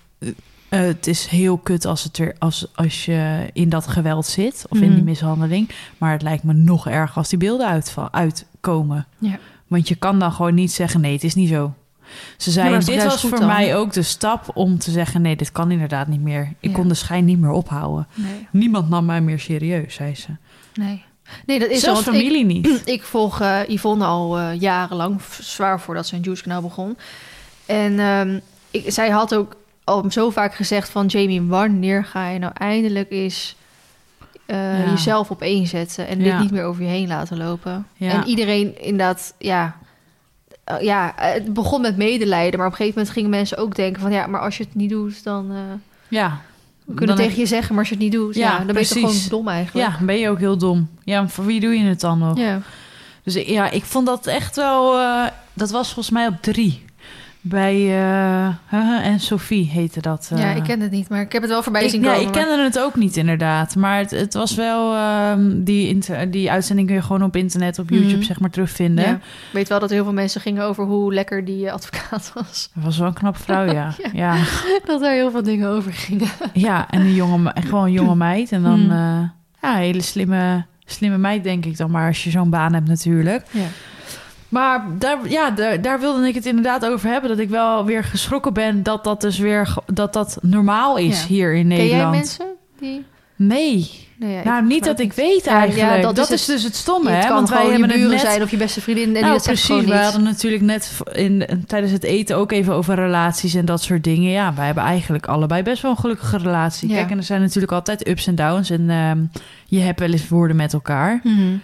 B: eh, het is heel kut als, het er, als, als je in dat geweld zit of in
A: Mhm.
B: die mishandeling. Maar het lijkt me nog erger als die beelden uitval, uitkomen.
A: Ja.
B: Want je kan dan gewoon niet zeggen, nee, het is niet zo. Ze zei,
A: is
B: dit was voor
A: dan.
B: mij ook de stap om te zeggen... nee, dit kan inderdaad niet meer. Ik
A: Ja.
B: kon de schijn niet meer ophouden.
A: Nee,
B: Niemand nam mij meer serieus, zei ze.
A: nee. Nee, dat is
B: Zelfs
A: zo, want ik-
B: familie niet.
A: Ik volg eh, Yvonne al eh, jarenlang, zwaar voordat zijn Juice kanaal begon. En ehm, ik, zij had ook al zo vaak gezegd van... Jamie, wanneer ga je nou eindelijk eens eh,
B: Ja.
A: jezelf op één zetten... en dit niet meer over je heen laten lopen?
B: Ja.
A: En iedereen inderdaad, ja... eh, ja, het begon met medelijden, maar op een gegeven moment gingen mensen ook denken van... ja, maar als je het niet doet, dan... eh,
B: Ja.
A: we kunnen
B: Dan
A: tegen je zeggen, maar als je het niet doet... Ja, dan ben je toch gewoon dom eigenlijk.
B: Ja, ben je ook heel dom. Ja, voor wie doe je het dan nog?
A: Ja.
B: Dus ja, ik vond dat echt wel... dat was volgens mij op drie. Bij... eh, Huhe en Sophie heette dat.
A: ja,
B: eh.
A: ik ken het niet, maar ik heb het wel voorbij
B: Ik,
A: zien
B: ja,
A: komen.
B: ik
A: maar-
B: kende het ook niet inderdaad. Maar het, het was wel... ehm, die, inter- die uitzending kun je gewoon op internet, op YouTube
A: Mhm.
B: zeg maar terugvinden.
A: Ja. Ik weet wel dat heel veel mensen gingen over hoe lekker die eh, advocaat was.
B: Dat was wel een knappe vrouw, ja.
A: Ja.
B: ja. ja.
A: Dat er heel veel dingen over gingen.
B: en een jonge, gewoon een jonge meid. En dan... Eh, ja, een hele slimme, slimme meid, denk ik dan maar. Als je zo'n baan hebt natuurlijk.
A: Ja.
B: Maar daar, ja, daar, daar wilde ik het inderdaad over hebben. Dat ik wel weer geschrokken ben dat dat dus weer dat dat normaal is
A: Ja.
B: hier in
A: Ken
B: Nederland.
A: jij mensen die...
B: Nee.
A: Ja,
B: nou,
A: ik-
B: niet dat ik weet
A: Ja, ja,
B: eigenlijk.
A: dat
B: dat
A: is
B: dus het stomme, hè? Want wij hebben
A: buren
B: net...
A: zijn of je beste vriendin. En die
B: nou,
A: dat
B: precies.
A: gewoon
B: We hadden natuurlijk net in, tijdens het eten ook even over relaties en dat soort dingen. Ja, wij hebben eigenlijk allebei best wel een gelukkige relatie.
A: Ja.
B: Kijk, en er zijn natuurlijk altijd ups en downs. En ehm, je hebt wel eens woorden met elkaar.
A: Mhm.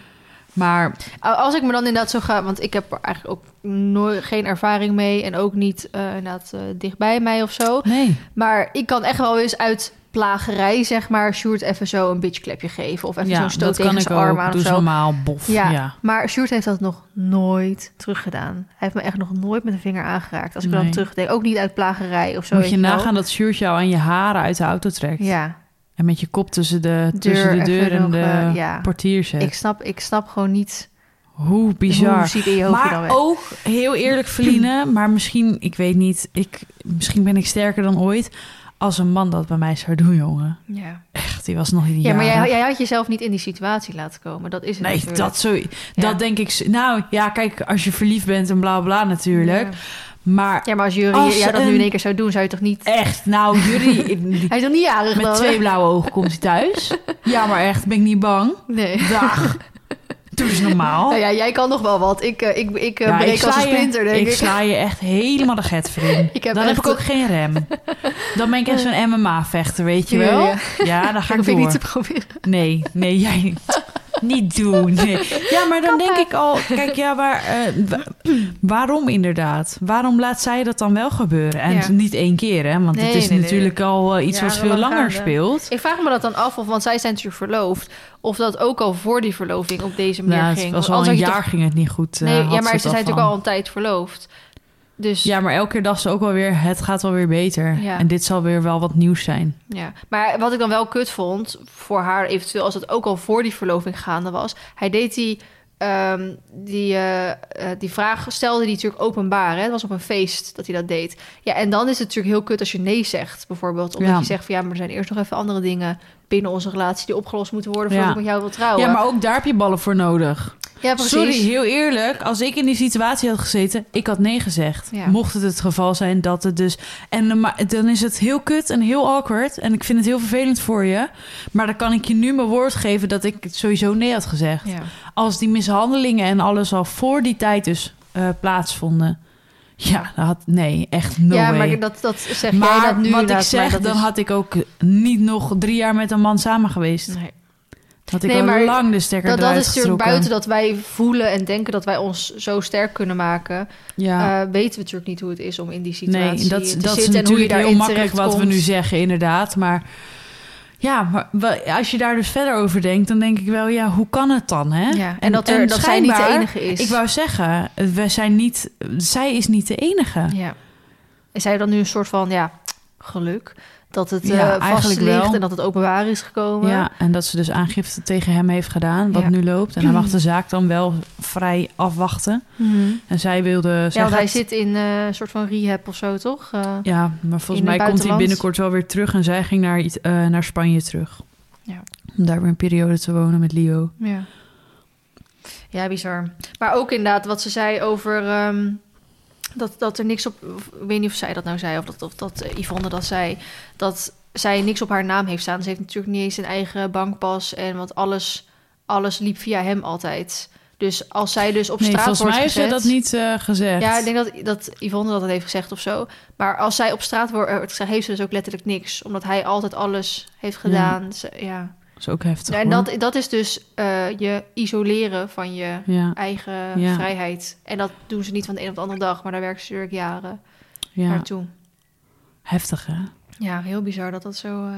B: Maar
A: Als ik me dan inderdaad zo ga... Want ik heb er eigenlijk ook nooit, geen ervaring mee. En ook niet eh, inderdaad eh, dichtbij mij of zo.
B: nee.
A: Maar ik kan echt wel eens uit plagerij, zeg maar... Sjoerd even zo een bitchklepje geven. Of even
B: Ja,
A: zo'n stoot tegen zijn arm aan of zo.
B: normaal, bof.
A: Ja,
B: Ja.
A: maar Sjoerd heeft dat nog nooit teruggedaan. Hij heeft me echt nog nooit met een vinger aangeraakt. Als ik dan
B: Nee.
A: terugdenk, ook niet uit plagerij of zo.
B: Moet
A: weet
B: je
A: wel.
B: nagaan dat Sjoerd jou aan je haren uit de auto trekt.
A: Ja,
B: En met je kop tussen de,
A: Deur
B: tussen de deur en
A: nog,
B: de
A: eh, ja.
B: portier zet.
A: ik snap, ik snap gewoon niet
B: Hoe bizar.
A: hoe ziet in je hoofd je dan
B: maar ook, heel eerlijk Feline, maar misschien, ik weet niet, ik, misschien ben ik sterker dan ooit. Als een man dat bij mij zou doen, jongen.
A: Ja,
B: Echt, die was nog niet
A: ja maar jij, had jezelf niet in die situatie laten komen. Dat is het
B: Nee,
A: natuurlijk.
B: dat, zo,
A: Ja.
B: dat denk ik. Nou ja, kijk, als je verliefd bent en bla bla natuurlijk.
A: Ja.
B: Maar
A: Ja, maar als Jury
B: Als
A: jij dat nu in één keer zou doen, zou je toch niet...
B: echt, nou, jullie.
A: Hij is nog niet jarig
B: met
A: dan?
B: twee blauwe ogen komt hij thuis. Ja, maar echt, ben ik niet bang.
A: Nee.
B: Dag. Doe eens normaal.
A: Nou ja, jij kan nog wel wat. Ik, eh, ik, ik eh,
B: Ja,
A: breek als een splinter, denk ik.
B: ik sla je echt helemaal de get in.
A: Ik heb
B: dan
A: echt-
B: heb ik ook geen rem. Dan ben ik echt zo'n MMA-vechter, weet je
A: Ja,
B: wel?
A: ja.
B: Ja, dan ga ik
A: hoef ik
B: door.
A: niet te proberen.
B: Nee, nee, jij niet. Niet doen. Nee. Ja, maar dan denk ik al, kijk, ja, waar, eh, wa- waarom inderdaad? Waarom laat zij dat dan wel gebeuren? En
A: Ja.
B: niet één keer, hè? Want
A: Nee,
B: het is
A: nee,
B: natuurlijk al eh, iets wat veel langer
A: gaande.
B: speelt.
A: Ik vraag me dat dan af, of, want zij zijn natuurlijk verloofd. Of dat ook al voor die verloving op deze manier
B: Nou, het
A: ging.
B: was
A: Want
B: al een jaar ging het niet goed. eh,
A: Nee,
B: had
A: ja, maar
B: het
A: ze zijn natuurlijk al een tijd verloofd. Dus
B: Ja, maar elke keer dacht ze ook wel weer, het gaat wel weer beter.
A: Ja.
B: En dit zal weer wel wat nieuws zijn.
A: Ja, maar wat ik dan wel kut vond voor haar eventueel, als het ook al voor die verloving gaande was, hij deed die, ehm, die, eh, eh, die vraag, stelde die natuurlijk openbaar. Hè? Het was op een feest dat hij dat deed. Ja, en dan is het natuurlijk heel kut als je nee zegt, bijvoorbeeld. Omdat
B: Ja.
A: je zegt van ja, maar er zijn eerst nog even andere dingen binnen onze relatie die opgelost moeten worden voordat
B: Ja.
A: ik met jou wil trouwen.
B: Ja, maar ook daar heb je ballen voor nodig.
A: Ja, precies.
B: Sorry, heel eerlijk. Als ik in die situatie had gezeten, ik had nee gezegd.
A: Ja.
B: Mocht het het geval zijn dat het dus... En dan ma- dan is het heel kut en heel awkward. En ik vind het heel vervelend voor je. Maar dan kan ik je nu mijn woord geven dat ik sowieso nee had gezegd.
A: Ja.
B: Als die mishandelingen en alles al voor die tijd dus eh, plaatsvonden... Ja, dan had, nee, echt no
A: ja,
B: way.
A: maar dat, dat zeg jij dat nu
B: wat ik zeg,
A: dat
B: dan
A: is-
B: had ik ook niet nog drie jaar met een man samen geweest.
A: Nee.
B: Had ik
A: Nee,
B: al
A: maar
B: lang de stekker
A: Dat, dat is natuurlijk buiten dat wij voelen en denken dat wij ons zo sterk kunnen maken.
B: Ja.
A: eh, weten we natuurlijk niet hoe het is om in die situatie
B: Nee, dat,
A: te
B: dat is
A: zitten en hoe je
B: natuurlijk heel makkelijk wat we nu zeggen, inderdaad. Maar ja, maar als je daar dus verder over denkt, dan denk ik wel, ja, hoe kan het dan, hè?
A: Ja, en, dat, er, dat zij niet de enige is.
B: Ik wou zeggen, we zijn niet, zij is niet de enige.
A: Ja. Is zij dan nu een soort van, ja, geluk? Dat het
B: Ja,
A: eh
B: eigenlijk
A: vast ligt
B: wel.
A: en dat het openbaar is gekomen.
B: Ja, en dat ze dus aangifte tegen hem heeft gedaan, wat
A: Ja.
B: nu loopt. En hij mag de zaak dan wel vrij afwachten.
A: Mhm.
B: En zij wilde
A: Ja,
B: zeggen...
A: want hij zit in eh, een soort van rehab of zo, toch? Eh,
B: Ja, maar volgens mij komt hij binnenkort wel weer terug. En zij ging naar, eh, naar Spanje terug.
A: Ja.
B: Om daar weer een periode te wonen met Leo.
A: Ja. Ja, bizar. Maar ook inderdaad wat ze zei over ehm, dat, dat er niks op... Ik weet niet of zij dat nou zei of dat, of dat eh, Yvonne dat zei. Dat zij niks op haar naam heeft staan. Ze heeft natuurlijk niet eens een eigen bankpas. En want alles, alles liep via hem altijd. Dus als zij dus op
B: nee,
A: straat
B: volgens
A: wordt
B: mij heeft ze
A: gezet...
B: dat niet eh, gezegd.
A: Ja, ik denk dat, dat Yvonne dat heeft gezegd of zo. Maar als zij op straat wordt wordt gezegd, heeft ze dus ook letterlijk niks. Omdat hij altijd alles heeft gedaan. Ze- Ja.
B: Is ook heftig,
A: En dat, dat is dus eh, je isoleren van je
B: Ja,
A: eigen
B: Ja.
A: vrijheid. En dat doen ze niet van de een op de andere dag, maar daar werken ze natuurlijk jaren
B: ja.
A: naartoe.
B: heftig, hè?
A: Ja, heel bizar dat dat zo... eh,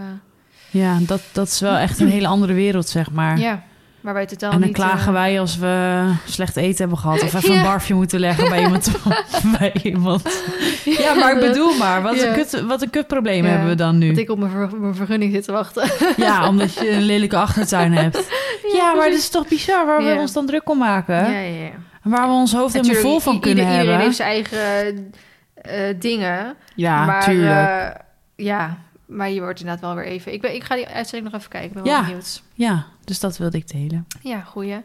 B: Ja, dat, dat is wel echt een hele andere wereld, zeg maar.
A: ja, maar wij totaal
B: en dan
A: niet...
B: klagen
A: eh,
B: wij als we slecht eten hebben gehad... of even
A: Ja.
B: een barfje moeten leggen bij iemand. bij iemand. Ja, maar ik bedoel maar, wat,
A: Ja.
B: een, kut, wat een kutprobleem
A: Ja.
B: hebben we dan nu.
A: Dat ik op mijn, ver- mijn vergunning zit te wachten.
B: Ja, omdat je een lelijke achtertuin hebt. Ja, maar dat is toch bizar waar we
A: Ja.
B: ons dan druk om maken?
A: Ja, ja, ja.
B: Waar we ons hoofd helemaal vol van kunnen
A: ieder-
B: hebben.
A: Iedereen heeft zijn eigen eh, dingen.
B: Ja,
A: maar,
B: tuurlijk.
A: eh, ja, maar je wordt inderdaad wel weer even... Ik, ben, ik ga die uitzending nog even kijken. Ik ben wel
B: Ja.
A: benieuwd.
B: ja, dus dat wilde ik delen.
A: Ja, goeie.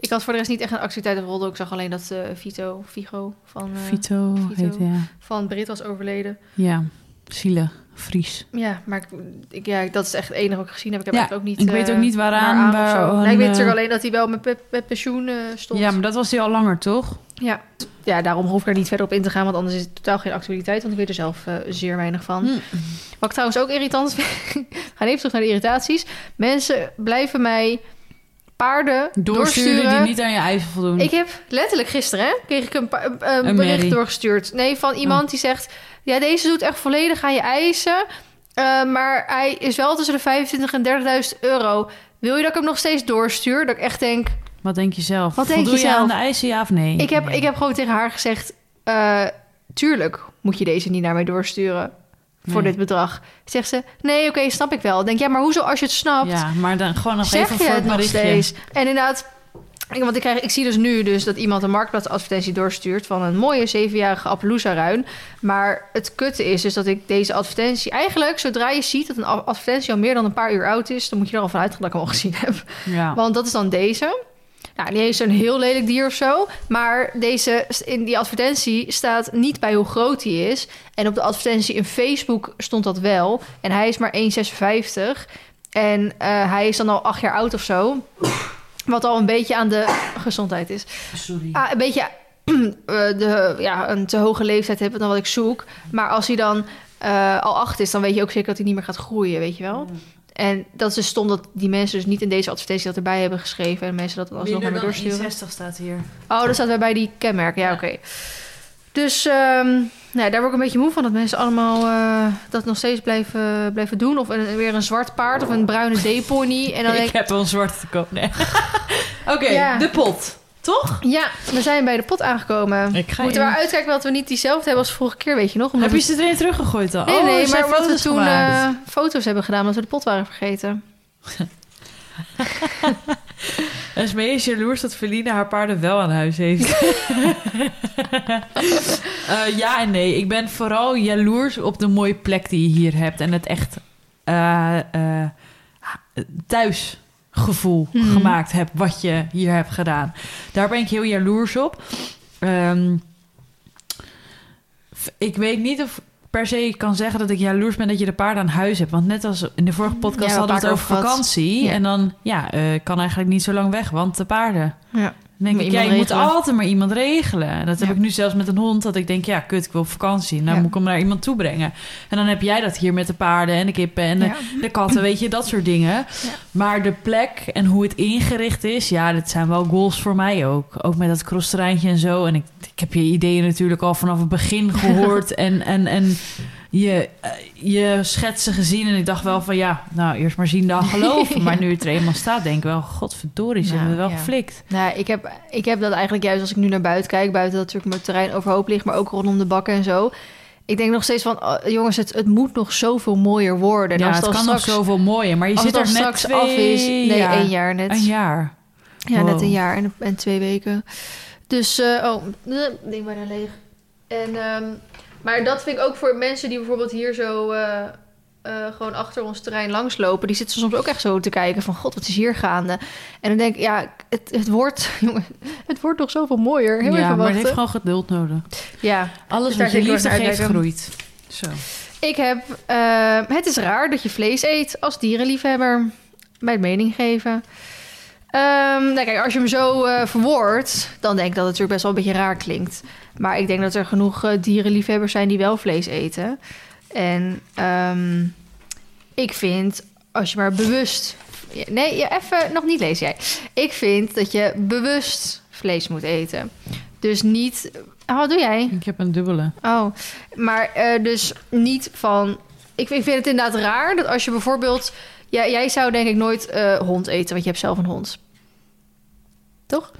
A: Ik had voor de rest niet echt een activiteit rolde. Ik zag alleen dat eh Vito, Vigo van, eh,
B: Vito,
A: Vito.
B: heet ja.
A: van Brit was overleden.
B: Ja, zielig, Fries.
A: Ja, maar ik, ik, ja, dat is echt het enige wat ik gezien heb. Ik heb
B: Ja,
A: ook niet...
B: ik weet
A: eh,
B: ook niet waaraan, waar-
A: nee, ik weet natuurlijk alleen dat hij wel met, met pensioen stond.
B: Ja, maar dat was hij al langer, toch?
A: ja. Ja, daarom hoef ik er niet verder op in te gaan. Want anders is het totaal geen actualiteit. Want ik weet er zelf eh, zeer weinig van.
B: Hm.
A: Wat ik trouwens ook irritant vind... Gaan even terug naar de irritaties. Mensen blijven mij paarden
B: Doorsturen,
A: doorsturen.
B: die niet aan je eisen voldoen.
A: Ik heb letterlijk gisteren hè, kreeg ik een, bericht doorgestuurd. Nee, van iemand die zegt: Ja, deze doet echt volledig aan je eisen. eh, maar hij is wel tussen de 25 en 30.000 euro. Wil je dat ik hem nog steeds doorstuur? Dat ik echt denk:
B: Wat denk je zelf?
A: Wat denk je
B: aan de eisen, ja of nee?
A: ik, heb,
B: Nee.
A: ik heb gewoon tegen haar gezegd: eh, Tuurlijk moet je deze niet naar mij doorsturen. Voor
B: Nee.
A: dit bedrag. Zegt ze: Nee, oké, snap ik wel. Denk ja, maar hoezo als je het snapt?
B: Ja, maar dan gewoon nog even voor
A: het nog steeds? En inderdaad, ik- want ik, krijg, ik zie dus nu dus dat iemand een marktplaatsadvertentie doorstuurt van een mooie zevenjarige Appaloosa-ruin. Maar het kutte is dus dat ik deze advertentie eigenlijk, zodra je ziet dat een advertentie al meer dan een paar uur oud is, dan moet je er al vanuit gaan dat ik hem al gezien heb.
B: Ja.
A: Want dat is dan deze. Nou, die heeft zo'n heel lelijk dier of zo. Maar deze, in die advertentie staat niet bij hoe groot hij is. En op de advertentie in Facebook stond dat wel. En hij is maar 1,56. En eh, hij is dan al acht jaar oud of zo. Wat al een beetje aan de gezondheid is.
B: Sorry.
A: Ah, een beetje eh, de, ja, een te hoge leeftijd hebben dan wat ik zoek. Maar als hij dan eh, al acht is, dan weet je ook zeker dat hij niet meer gaat groeien, weet je wel. En dat is dus stom dat die mensen dus niet in deze advertentie dat erbij hebben geschreven... en mensen dat dan alsnog naar me doorsturen.
B: 60 staat hier.
A: Oh, dat staat weer bij die kenmerken. Ja,
B: Ja.
A: oké. Dus ehm, nou, daar word ik een beetje moe van. Dat mensen allemaal eh, dat nog steeds blijven, blijven doen. Of een, weer een zwart paard of een bruine zeepony. En dan denk
B: ik heb wel een zwarte te koop. Nee. Oké,
A: Ja.
B: de pot. Toch?
A: Ja, we zijn bij de pot aangekomen.
B: Ik ga
A: Moeten we
B: in-
A: maar uitkijken dat we niet diezelfde hebben als vorige keer, weet je nog?
B: Heb je ze erin teruggegooid dan?
A: Nee,
B: Oh,
A: nee, maar wat we toen eh, foto's hebben gedaan omdat we de pot waren vergeten.
B: Esmee is jaloers dat Feline haar paarden wel aan huis heeft. Eh, ja en nee. Ik ben vooral jaloers op de mooie plek die je hier hebt. En het echt eh, eh, thuisgevoel
A: Mhm.
B: gemaakt hebt wat je hier hebt gedaan. Daar ben ik heel jaloers op. Ehm, ik weet niet of per se ik kan zeggen dat ik jaloers ben dat je de paarden aan huis hebt. Want net als in de vorige podcast
A: Ja,
B: hadden we het over vakantie.
A: Ja.
B: En dan, ja, ik kan eigenlijk niet zo lang weg, want de paarden.
A: Ja.
B: Denk ik, ja, je moet altijd maar iemand regelen. Dat heb
A: Ja.
B: ik nu zelfs met een hond. Dat ik denk, ja, kut, ik wil op vakantie. Nou
A: Ja.
B: moet ik hem naar iemand toe brengen. En dan heb jij dat hier met de paarden en de kippen en de, katten, weet je, dat soort dingen. Maar de plek en hoe het ingericht is, ja, dit zijn wel goals voor mij ook. Ook met dat crossterreintje en zo. En ik, ik heb je ideeën natuurlijk al vanaf het begin gehoord. en, en, en je, eh, je schetsen gezien. En ik dacht wel van, ja, nou, eerst maar zien dan geloven. Maar nu het er eenmaal staat, denk ik wel, godverdorie, ze
A: Nou,
B: hebben het wel
A: ja.
B: geflikt.
A: Nou, ik heb, ik heb dat eigenlijk juist als ik nu naar buiten kijk. Buiten dat natuurlijk mijn terrein overhoop ligt, maar ook rondom de bakken en zo. Ik denk nog steeds van, oh, jongens, het, het moet nog zoveel mooier worden. En
B: Ja,
A: als
B: het kan
A: straks,
B: nog zoveel mooier. Maar je zit er net
A: straks
B: twee
A: af is. Nee,
B: jaar.
A: één jaar net.
B: Een jaar.
A: Ja, net een jaar en, en twee weken. Dus, eh, oh, ding bijna leeg. En, ehm, maar dat vind ik ook voor mensen die bijvoorbeeld hier zo eh, eh, gewoon achter ons terrein langslopen. Die zitten soms ook echt zo te kijken van, god, wat is hier gaande? En dan denk ik, ja, het, het wordt, jongen, het wordt nog zoveel mooier. Heel
B: ja,
A: even
B: maar het heeft gewoon geduld nodig.
A: Ja,
B: Alles
A: Dus
B: wat je liefde geeft, groeit. Zo.
A: ik heb, eh, het is raar dat je vlees eet als dierenliefhebber. Het mening geven. Ehm, nou kijk, als je hem zo eh verwoordt, dan denk ik dat het natuurlijk best wel een beetje raar klinkt. Maar ik denk dat er genoeg eh, dierenliefhebbers zijn die wel vlees eten. En ehm, ik vind, als je maar bewust... Nee, ja, even nog niet lezen jij. Ik vind dat je bewust vlees moet eten. Dus niet... Oh, wat doe jij?
B: Ik heb een dubbele.
A: Oh, maar eh, dus niet van. Ik, ik vind het inderdaad raar dat als je bijvoorbeeld. Ja, jij zou denk ik nooit eh, hond eten, want je hebt zelf een hond. Toch?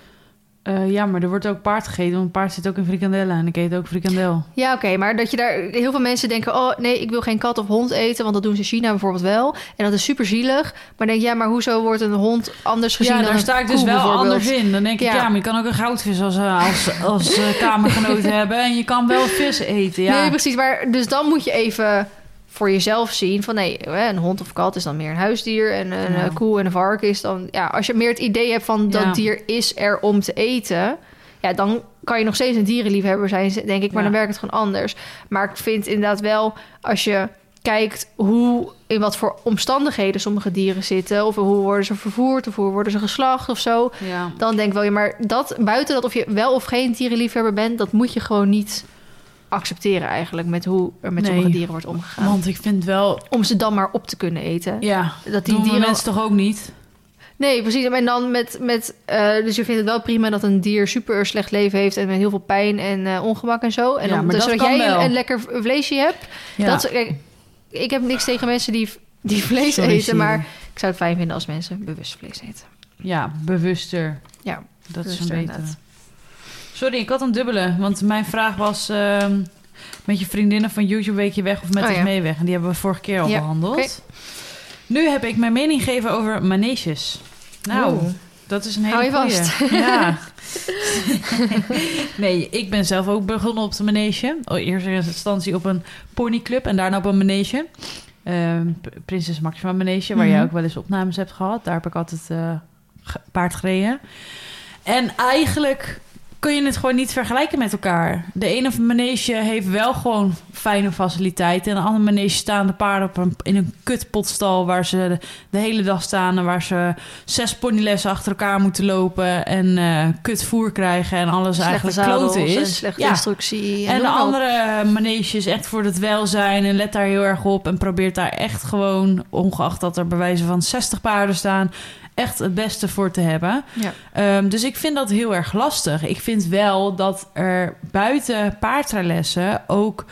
B: Eh, ja, maar er wordt ook paard gegeten. Want paard zit ook in frikandellen. En ik eet ook frikandel.
A: Ja, oké, maar dat je daar. Heel veel mensen denken: oh nee, ik wil geen kat of hond eten, want dat doen ze in China bijvoorbeeld wel. En dat is super zielig. Maar denk ja, maar hoezo wordt een hond anders gezien
B: ja,
A: dan
B: daar sta ik dus wel anders in. Dan denk ik,
A: Ja.
B: ja, maar je kan ook een goudvis als, eh, als, als kamergenoot hebben. En je kan wel vis eten, ja.
A: Nee, precies. Maar dus dan moet je even voor jezelf zien van nee, een hond of kat is dan meer een huisdier en een
B: Ja.
A: koe en een varken is dan ja, als je meer het idee hebt van dat
B: Ja.
A: dier is er om te eten, ja, dan kan je nog steeds een dierenliefhebber zijn, denk ik, maar
B: Ja.
A: dan werkt het gewoon anders. Maar ik vind inderdaad wel als je kijkt hoe in wat voor omstandigheden sommige dieren zitten of hoe worden ze vervoerd of hoe worden ze geslacht of zo, dan denk ik wel, ja, maar dat buiten dat of je wel of geen dierenliefhebber bent, dat moet je gewoon niet accepteren eigenlijk met hoe er met
B: Nee.
A: sommige dieren wordt omgegaan.
B: Want ik vind wel...
A: Om ze dan maar op te kunnen eten.
B: Ja,
A: Dat die dieren.
B: mensen toch ook niet?
A: Nee, precies. En dan met. met eh, dus je vindt het wel prima dat een dier super slecht leven heeft en met heel veel pijn en eh, ongemak en zo. En
B: Ja,
A: dan,
B: maar
A: dus
B: dat
A: zodat
B: kan
A: jij een, lekker vleesje hebt.
B: Ja.
A: Dat, kijk, ik heb niks tegen mensen die, die vlees
B: Sorry,
A: eten, maar ik zou het fijn vinden als mensen bewust vlees eten.
B: Ja, bewuster.
A: Ja,
B: Dat is een
A: inderdaad.
B: Sorry, ik had een dubbele. Want mijn vraag was... ehm, met je vriendinnen van YouTube Weekje Weg of met
A: Oh,
B: ons
A: ja.
B: mee weg. En die hebben we vorige keer al
A: Ja,
B: behandeld. Nu heb ik mijn mening gegeven over maneges. Nou, dat is een hele
A: Hou je
B: goeie.
A: vast.
B: Ja. nee, ik ben zelf ook begonnen op de manege. Oh, Eerst in instantie op een ponyclub en daarna op een manege. Ehm, Prinses Maxima Manege, waar
A: Mhm.
B: jij ook wel eens opnames hebt gehad. Daar heb ik altijd eh, paard gereden. En eigenlijk kun je het gewoon niet vergelijken met elkaar. De ene manege heeft wel gewoon fijne faciliteiten. En de andere manege staan de paarden op een, in een kutpotstal... waar ze de, de hele dag staan... en waar ze zes ponylessen achter elkaar moeten lopen... en eh kut voer krijgen en alles
A: Slechte
B: eigenlijk kloten
A: en
B: is.
A: slechte
B: Ja.
A: instructie.
B: En
A: noem
B: de andere manege is echt voor het welzijn en let daar heel erg op en probeert daar echt gewoon, ongeacht dat er bewijzen van 60 paarden staan, echt het beste voor te hebben.
A: Ja.
B: Ehm, dus ik vind dat heel erg lastig. Ik vind wel dat er buiten paardrijlessen ook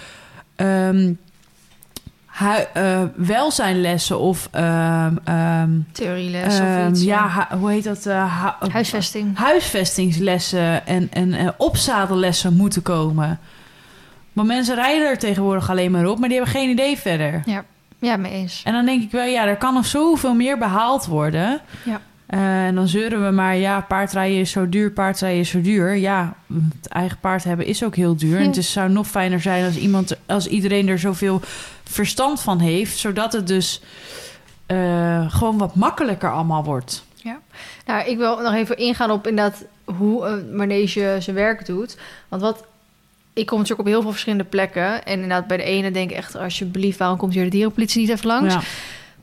B: eh, welzijnlessen of ehm, ehm,
A: Theorieles
B: ehm,
A: of iets.
B: ja, hoe heet dat? eh, hu-
A: Huisvesting.
B: huisvestingslessen en, en eh, opzadellessen moeten komen. Maar mensen rijden er tegenwoordig alleen maar op, maar die hebben geen idee verder.
A: Ja, mee eens.
B: En dan denk ik wel, ja, er kan nog zoveel meer behaald worden.
A: Ja.
B: Eh, en dan zeuren we maar, ja, paardrijden is zo duur, paardrijden is zo duur. Ja, het eigen paard hebben is ook heel duur. En het is, zou nog fijner zijn als, iemand, als iedereen er zoveel verstand van heeft... zodat het dus eh, gewoon wat makkelijker allemaal wordt.
A: Nou, ik wil nog even ingaan op inderdaad hoe een manege zijn werk doet. Want wat... Ik kom natuurlijk op heel veel verschillende plekken. En inderdaad, bij de ene denk ik echt... alsjeblieft, waarom komt hier de dierenpolitie niet even langs?
B: Ja.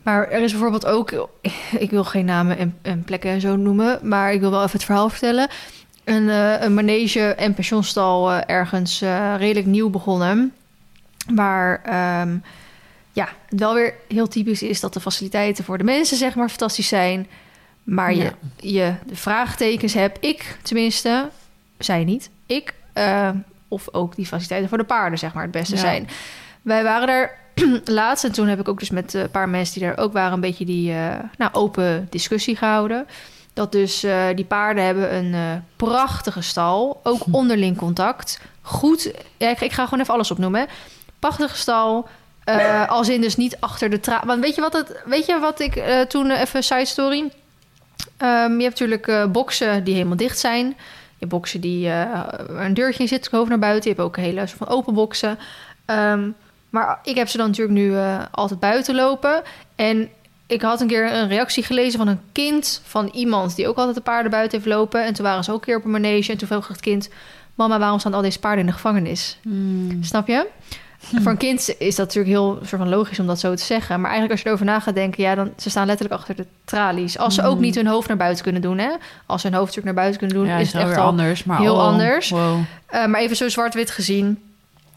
A: Maar er is bijvoorbeeld ook... Ik wil geen namen en, en plekken en zo noemen... maar ik wil wel even het verhaal vertellen. Een, eh, een manege en pensionstal eh, ergens eh, redelijk nieuw begonnen... waar... ehm, ja, het wel weer heel typisch is dat de faciliteiten voor de mensen zeg maar fantastisch zijn. Maar je,
B: Ja.
A: je de vraagtekens heb ik tenminste, zij niet, ik, of ook die faciliteiten voor de paarden zeg maar het beste
B: Ja.
A: zijn. Wij waren daar laatst en toen heb ik ook dus met een paar mensen die daar ook waren een beetje die eh, nou, open discussie gehouden. Dat dus eh, die paarden hebben een eh, prachtige stal, ook onderling contact. Goed, ja, ik, ik ga gewoon even alles opnoemen. hè. Prachtige stal, eh, als in dus niet achter de traan. Want weet je wat, het, weet je wat ik eh, toen eh, even side story? Ehm, je hebt natuurlijk eh boksen die helemaal dicht zijn. Hebt boksen die eh, een deurtje in zit, hoofd naar buiten. Je hebt ook hele soort van open boksen. Ehm, maar ik heb ze dan natuurlijk nu eh, altijd buiten lopen. En ik had een keer een reactie gelezen van een kind van iemand die ook altijd de paarden buiten heeft lopen. En toen waren ze ook een keer op een manege. En toen vroeg het kind: Mama, waarom staan al deze paarden in de gevangenis?
B: Hmm.
A: Snap je? Voor een kind is dat natuurlijk heel soort van logisch om dat zo te zeggen. Maar eigenlijk als je erover na gaat denken, ja, dan ze staan letterlijk achter de tralies. Als ze ook
B: Mhm.
A: niet hun hoofd naar buiten kunnen doen, hè? Als ze hun hoofd natuurlijk naar buiten kunnen doen,
B: Ja,
A: is het echt
B: anders. Maar
A: heel
B: oh,
A: anders.
B: Wow.
A: uh, maar even zo zwart-wit gezien.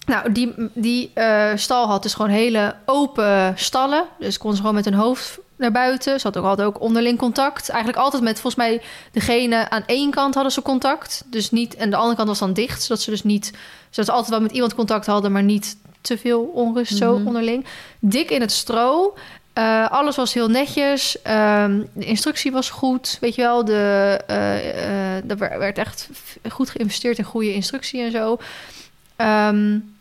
A: Nou, die, die uh, stal had dus gewoon hele open stallen. Dus kon ze gewoon met hun hoofd naar buiten. Ze had ook altijd ook onderling contact. Eigenlijk altijd met volgens mij degene aan één kant hadden ze contact. Dus niet, en de andere kant was dan dicht. Zodat ze dus niet, zodat ze altijd wel met iemand contact hadden, maar niet te veel onrust zo
B: Mhm.
A: onderling. Dik in het stro. Uh, alles was heel netjes. Um, de instructie was goed. Weet je wel, de, uh, uh, er werd echt goed geïnvesteerd in goede instructie en zo. Um,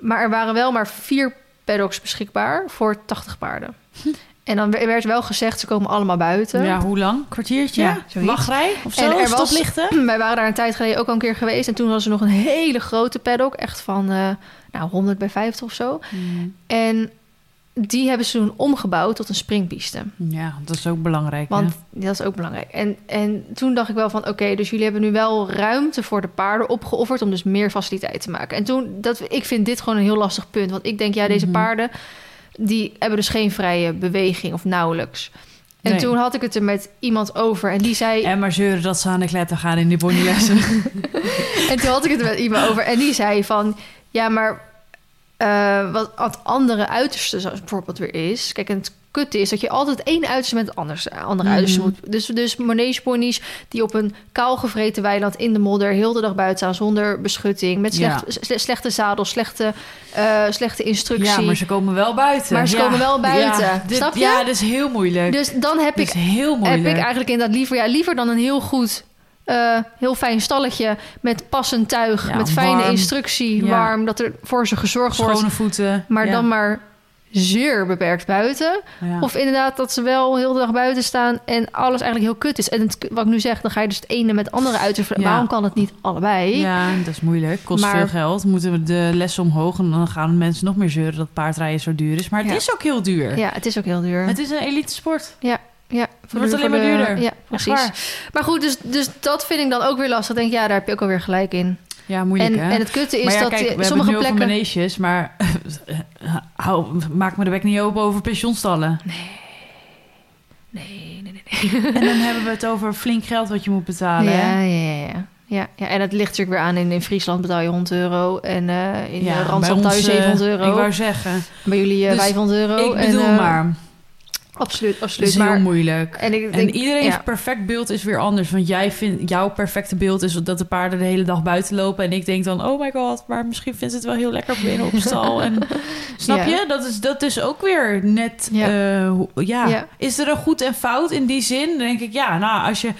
A: maar er waren wel maar vier paddocks beschikbaar voor 80 paarden. En dan werd wel gezegd, ze komen allemaal buiten.
B: Ja, hoe lang? Kwartiertje?
A: Ja, zoiets.
B: Wachtrij? Of zo?
A: En er was,
B: Stoplichten?
A: wij waren daar een tijd geleden ook al een keer geweest. En toen was er nog een hele grote paddock. Echt van uh, nou, 100 bij 50 of zo.
B: Hmm.
A: En die hebben ze toen omgebouwd tot een springpiste.
B: Ja, dat is ook belangrijk.
A: Want
B: hè?
A: dat is ook belangrijk. En, en toen dacht ik wel van... oké, dus jullie hebben nu wel ruimte voor de paarden opgeofferd... om dus meer faciliteit te maken. En toen, dat, ik vind dit gewoon een heel lastig punt. Want ik denk, ja, deze
B: Mhm.
A: paarden... die hebben dus geen vrije beweging of nauwelijks. En
B: Nee.
A: toen had ik het er met iemand over en die zei...
B: En maar zeuren dat ze aan de kletter gaan in die ponylessen.
A: En toen had ik het er met iemand over en die zei van... ja, maar eh, wat het andere uiterste zoals bijvoorbeeld weer is... kijk, en het kutte is dat je altijd één uiterste met het anders, andere
B: Mhm.
A: uiterste moet... Dus, dus manegeponies die op een kaalgevreten weiland in de modder... heel de dag buiten staan zonder beschutting... met slecht, sle- slechte zadels, slechte, eh, slechte instructie...
B: ja, maar ze komen wel buiten.
A: Maar ze
B: Ja.
A: komen wel buiten.
B: Ja, dit-
A: Snap je?
B: Ja, dat is heel moeilijk.
A: Dus dan heb ik
B: is heel
A: heb
B: moeilijk.
A: ik eigenlijk inderdaad liever, ja, liever dan een heel goed, eh, heel fijn stalletje met passend tuig,
B: Ja,
A: met fijne
B: warm.
A: instructie,
B: Ja.
A: warm, dat er voor ze gezorgd wordt,
B: Schone voeten.
A: maar
B: ja.
A: dan maar zeer beperkt buiten.
B: Ja.
A: Of inderdaad dat ze wel heel de dag buiten staan en alles eigenlijk heel kut is. En het, wat ik nu zeg, dan ga je dus het ene met het andere uit.
B: Ja.
A: Waarom kan het niet allebei?
B: Ja, dat is moeilijk. Kost
A: Maar-
B: veel geld. Moeten we de lessen omhoog en dan gaan mensen nog meer zeuren dat paardrijden zo duur is. Maar het
A: Ja.
B: is ook heel duur.
A: Ja, het is ook heel duur.
B: Het is een elite sport.
A: Ja,
B: Het wordt alleen maar
A: de-
B: duurder.
A: Ja, precies. Maar goed, dus, dus dat vind ik dan ook weer lastig. Ik denk, ja, daar heb je ook alweer gelijk in.
B: Ja, moeilijk
A: En,
B: hè?
A: en het kutte is
B: maar ja,
A: dat
B: kijk, we
A: eh,
B: hebben
A: sommige
B: nu
A: plekken...
B: maar hou, maak me de bek niet open over pensioenstallen.
A: Nee, nee, nee. nee.
B: En dan hebben we het over flink geld wat je moet betalen. hè?
A: Ja, ja, ja, ja. Ja, ja, en het ligt natuurlijk weer aan. In, in Friesland betaal je 100 euro. En eh, in
B: Ja,
A: Randstad betaal je
B: eh,
A: 700 euro.
B: Ik wou zeggen,
A: Bij jullie eh,
B: Dus
A: 500 euro.
B: ik bedoel
A: en, eh,
B: maar,
A: Absoluut,
B: het
A: absoluut.
B: is heel
A: Maar,
B: moeilijk.
A: en ik
B: En
A: denk,
B: iedereen's
A: ja.
B: perfect beeld is weer anders. Want jij vindt, jouw perfecte beeld is dat de paarden de hele dag buiten lopen. En ik denk dan, oh my god, maar misschien vindt het wel heel lekker binnen op stal. En, snap
A: Ja.
B: je? Dat is, dat is ook weer net,
A: Ja.
B: hoe- ja.
A: Ja.
B: Is er een goed en fout in die zin? Dan denk ik, ja, nou, als je,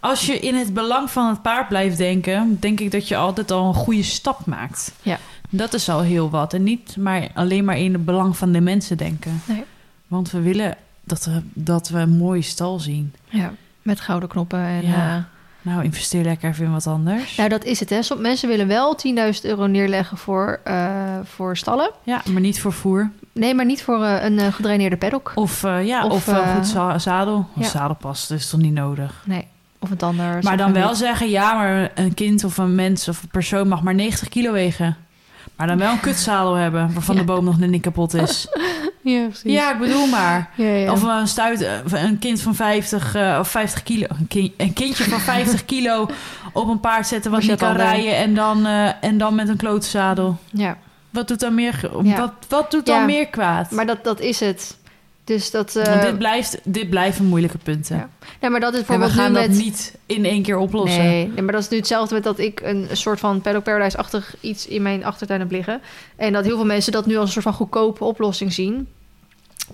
B: als je in het belang van het paard blijft denken... denk ik dat je altijd al een goede stap maakt.
A: Ja.
B: Dat is al heel wat. En niet maar alleen maar in het belang van de mensen denken.
A: Nee.
B: Want we willen dat we, dat we een mooie stal zien.
A: Ja, met gouden knoppen. En,
B: Ja.
A: eh,
B: Nou, investeer lekker even in wat anders.
A: nou, dat is het. Hè. Sommige mensen willen wel 10.000 euro neerleggen voor, eh, voor stallen.
B: Ja, maar niet voor voer.
A: Nee, maar niet voor eh, een eh, gedraineerde paddock.
B: Of, ja,
A: Of,
B: een goed za- zadel.
A: Ja.
B: zadelpas, dat is toch niet nodig?
A: Nee, of een ander.
B: Maar dan wel zeggen, ja, maar een kind of een mens of een persoon mag maar 90 kilo wegen. Maar dan wel een kutzadel hebben, waarvan
A: Ja.
B: de boom nog net niet kapot is.
A: Ja, precies.
B: ja, ik bedoel maar.
A: ja, ja.
B: Of een, stuit, eh, een kind van 50 eh, of 50 kilo. Een, kind, een kindje van 50 kilo op een paard zetten wat
A: je
B: niet kan rijden. En dan, eh, en dan met een klootzadel.
A: ja.
B: Wat doet dan meer, wat, wat doet dan meer kwaad?
A: Maar dat, dat is het. Dus dat... eh,
B: Want dit, blijft, dit blijven moeilijke punten.
A: Ja. nee, maar dat is
B: En we gaan dat
A: met...
B: niet in één keer oplossen.
A: Nee, nee, maar dat is nu hetzelfde met dat ik een soort van Paddock Paradise-achtig iets in mijn achtertuin heb liggen. En dat heel veel mensen dat nu als een soort van goedkope oplossing zien.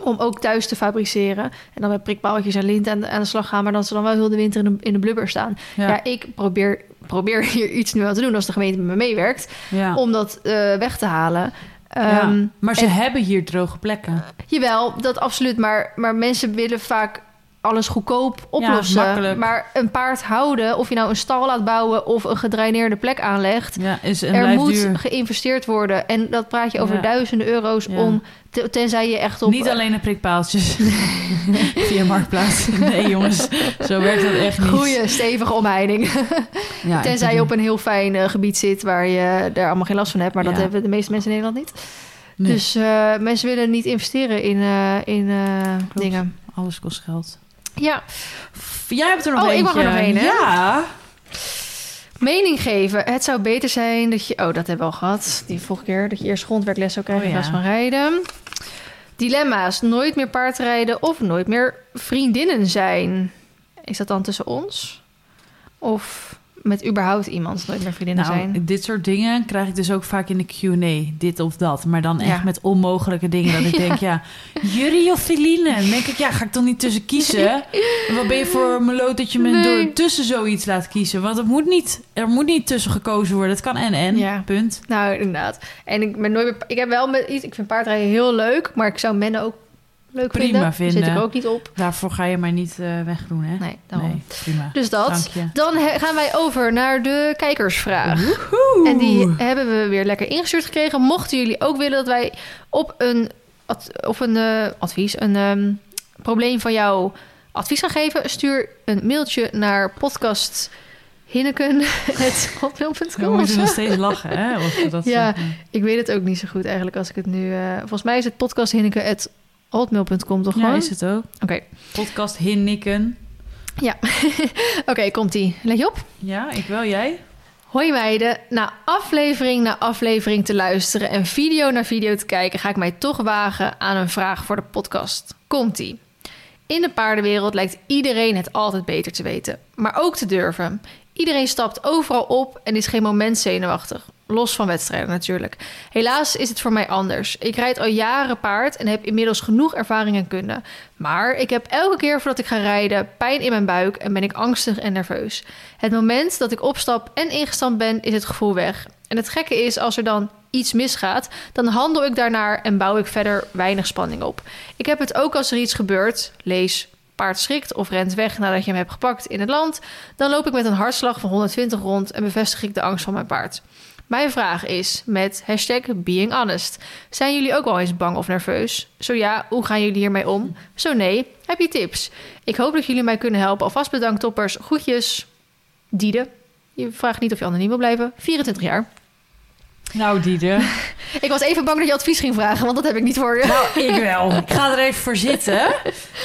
A: Om ook thuis te fabriceren. En dan met prikpaaltjes en lint aan de, aan de slag gaan. Maar dat ze dan wel heel de winter in de, in de blubber staan. Ja,
B: Ja,
A: ik probeer, probeer hier iets nu aan te doen als de gemeente met me meewerkt.
B: ja.
A: Om dat eh, weg te halen.
B: Ja.
A: Ehm,
B: Maar ze
A: en-
B: hebben hier droge plekken.
A: Jawel, dat absoluut. Maar, maar mensen willen vaak alles goedkoop oplossen.
B: makkelijk.
A: maar een paard houden, of je nou een stal laat bouwen of een gedraineerde plek aanlegt.
B: Ja, is
A: er moet
B: duur.
A: geïnvesteerd worden. En dat praat je over
B: Ja.
A: duizenden euro's
B: Ja.
A: om, te- tenzij je echt op...
B: Niet alleen de prikpaaltjes via Marktplaats. Nee, jongens, zo werkt dat echt niet.
A: Goede, stevige omheining.
B: Ja,
A: Tenzij je op een heel fijn eh, gebied zit waar je daar allemaal geen last van hebt. Maar dat
B: Ja.
A: hebben de meeste mensen in Nederland niet.
B: Nee,
A: Dus eh, mensen willen niet investeren in, eh, in dingen.
B: alles kost geld.
A: Ja,
B: Jij hebt er nog
A: Oh, ik mag er nog één, hè?
B: Ja.
A: Mening geven. Het zou beter zijn dat je... Oh, dat hebben we al gehad. Die vorige keer. Dat je eerst grondwerkles zou krijgen
B: Oh,
A: in
B: ja.
A: van rijden. Dilemma's. Nooit meer paardrijden of nooit meer vriendinnen zijn. Is dat dan tussen ons? Of met überhaupt iemand nooit meer vriendinnen
B: Nou,
A: zijn?
B: dit soort dingen krijg ik dus ook vaak in de Q&A. Dit of dat. Maar dan echt
A: Ja.
B: met onmogelijke dingen. Dat ik
A: Ja.
B: denk, ja, Jury of Feline? Dan denk ik, ja, ga ik dan niet tussen kiezen? Wat ben je voor meloot dat je me
A: Nee.
B: door tussen zoiets laat kiezen? Want het moet niet, er moet niet tussen gekozen worden. Het kan en en,
A: Ja.
B: punt.
A: Nou, inderdaad. En ik ben nooit meer... Ik heb wel met iets... Ik vind paardrijden heel leuk. Maar ik zou mennen ook leuk
B: Prima
A: vinden. Zit ik ook niet op.
B: Daarvoor ga je mij niet eh, wegdoen, hè?
A: Nee, daarom.
B: Nee, prima.
A: Dus dat. Dan gaan wij over naar de kijkersvraag. En die hebben we weer lekker ingestuurd gekregen. Mochten jullie ook willen dat wij op een, op een eh, advies, een ehm, probleem van jou advies gaan geven, stuur een mailtje naar podcast
B: We moeten nog steeds lachen, hè? Dat
A: Ja. Ik weet het ook niet zo goed eigenlijk als ik het nu... eh, volgens mij is het podcasthinneke.hotmail.com toch
B: Ja,
A: gewoon?
B: is het ook.
A: Oké,
B: Podcast Hinniken.
A: Oké, komt-ie. Let je op.
B: Ja, ik wel, jij?
A: Hoi meiden, na aflevering na aflevering te luisteren en video na video te kijken, ga ik mij toch wagen aan een vraag voor de podcast. Komt-ie. In de paardenwereld lijkt iedereen het altijd beter te weten, maar ook te durven. Iedereen stapt overal op en is geen moment zenuwachtig. Los van wedstrijden natuurlijk. Helaas is het voor mij anders. Ik rijd al jaren paard en heb inmiddels genoeg ervaring en kunde. Maar ik heb elke keer voordat ik ga rijden pijn in mijn buik en ben ik angstig en nerveus. Het moment dat ik opstap en ingestampt ben, is het gevoel weg. En het gekke is, als er dan iets misgaat, dan handel ik daarnaar en bouw ik verder weinig spanning op. Ik heb het ook als er iets gebeurt, lees paard schrikt of rent weg nadat je hem hebt gepakt in het land, dan loop ik met een hartslag van 120 rond en bevestig ik de angst van mijn paard. Mijn vraag is met hashtag being honest. Zijn jullie ook wel eens bang of nerveus? Zo ja, hoe gaan jullie hiermee om? Zo nee, heb je tips? Ik hoop dat jullie mij kunnen helpen. Alvast bedankt toppers. Groetjes, Diede. Je vraagt niet of je anoniem wil blijven. 24 jaar.
B: Nou, Diede.
A: Ik was even bang dat je advies ging vragen, want dat heb ik niet voor je.
B: Nou, ik wel. Ik ga er even voor zitten.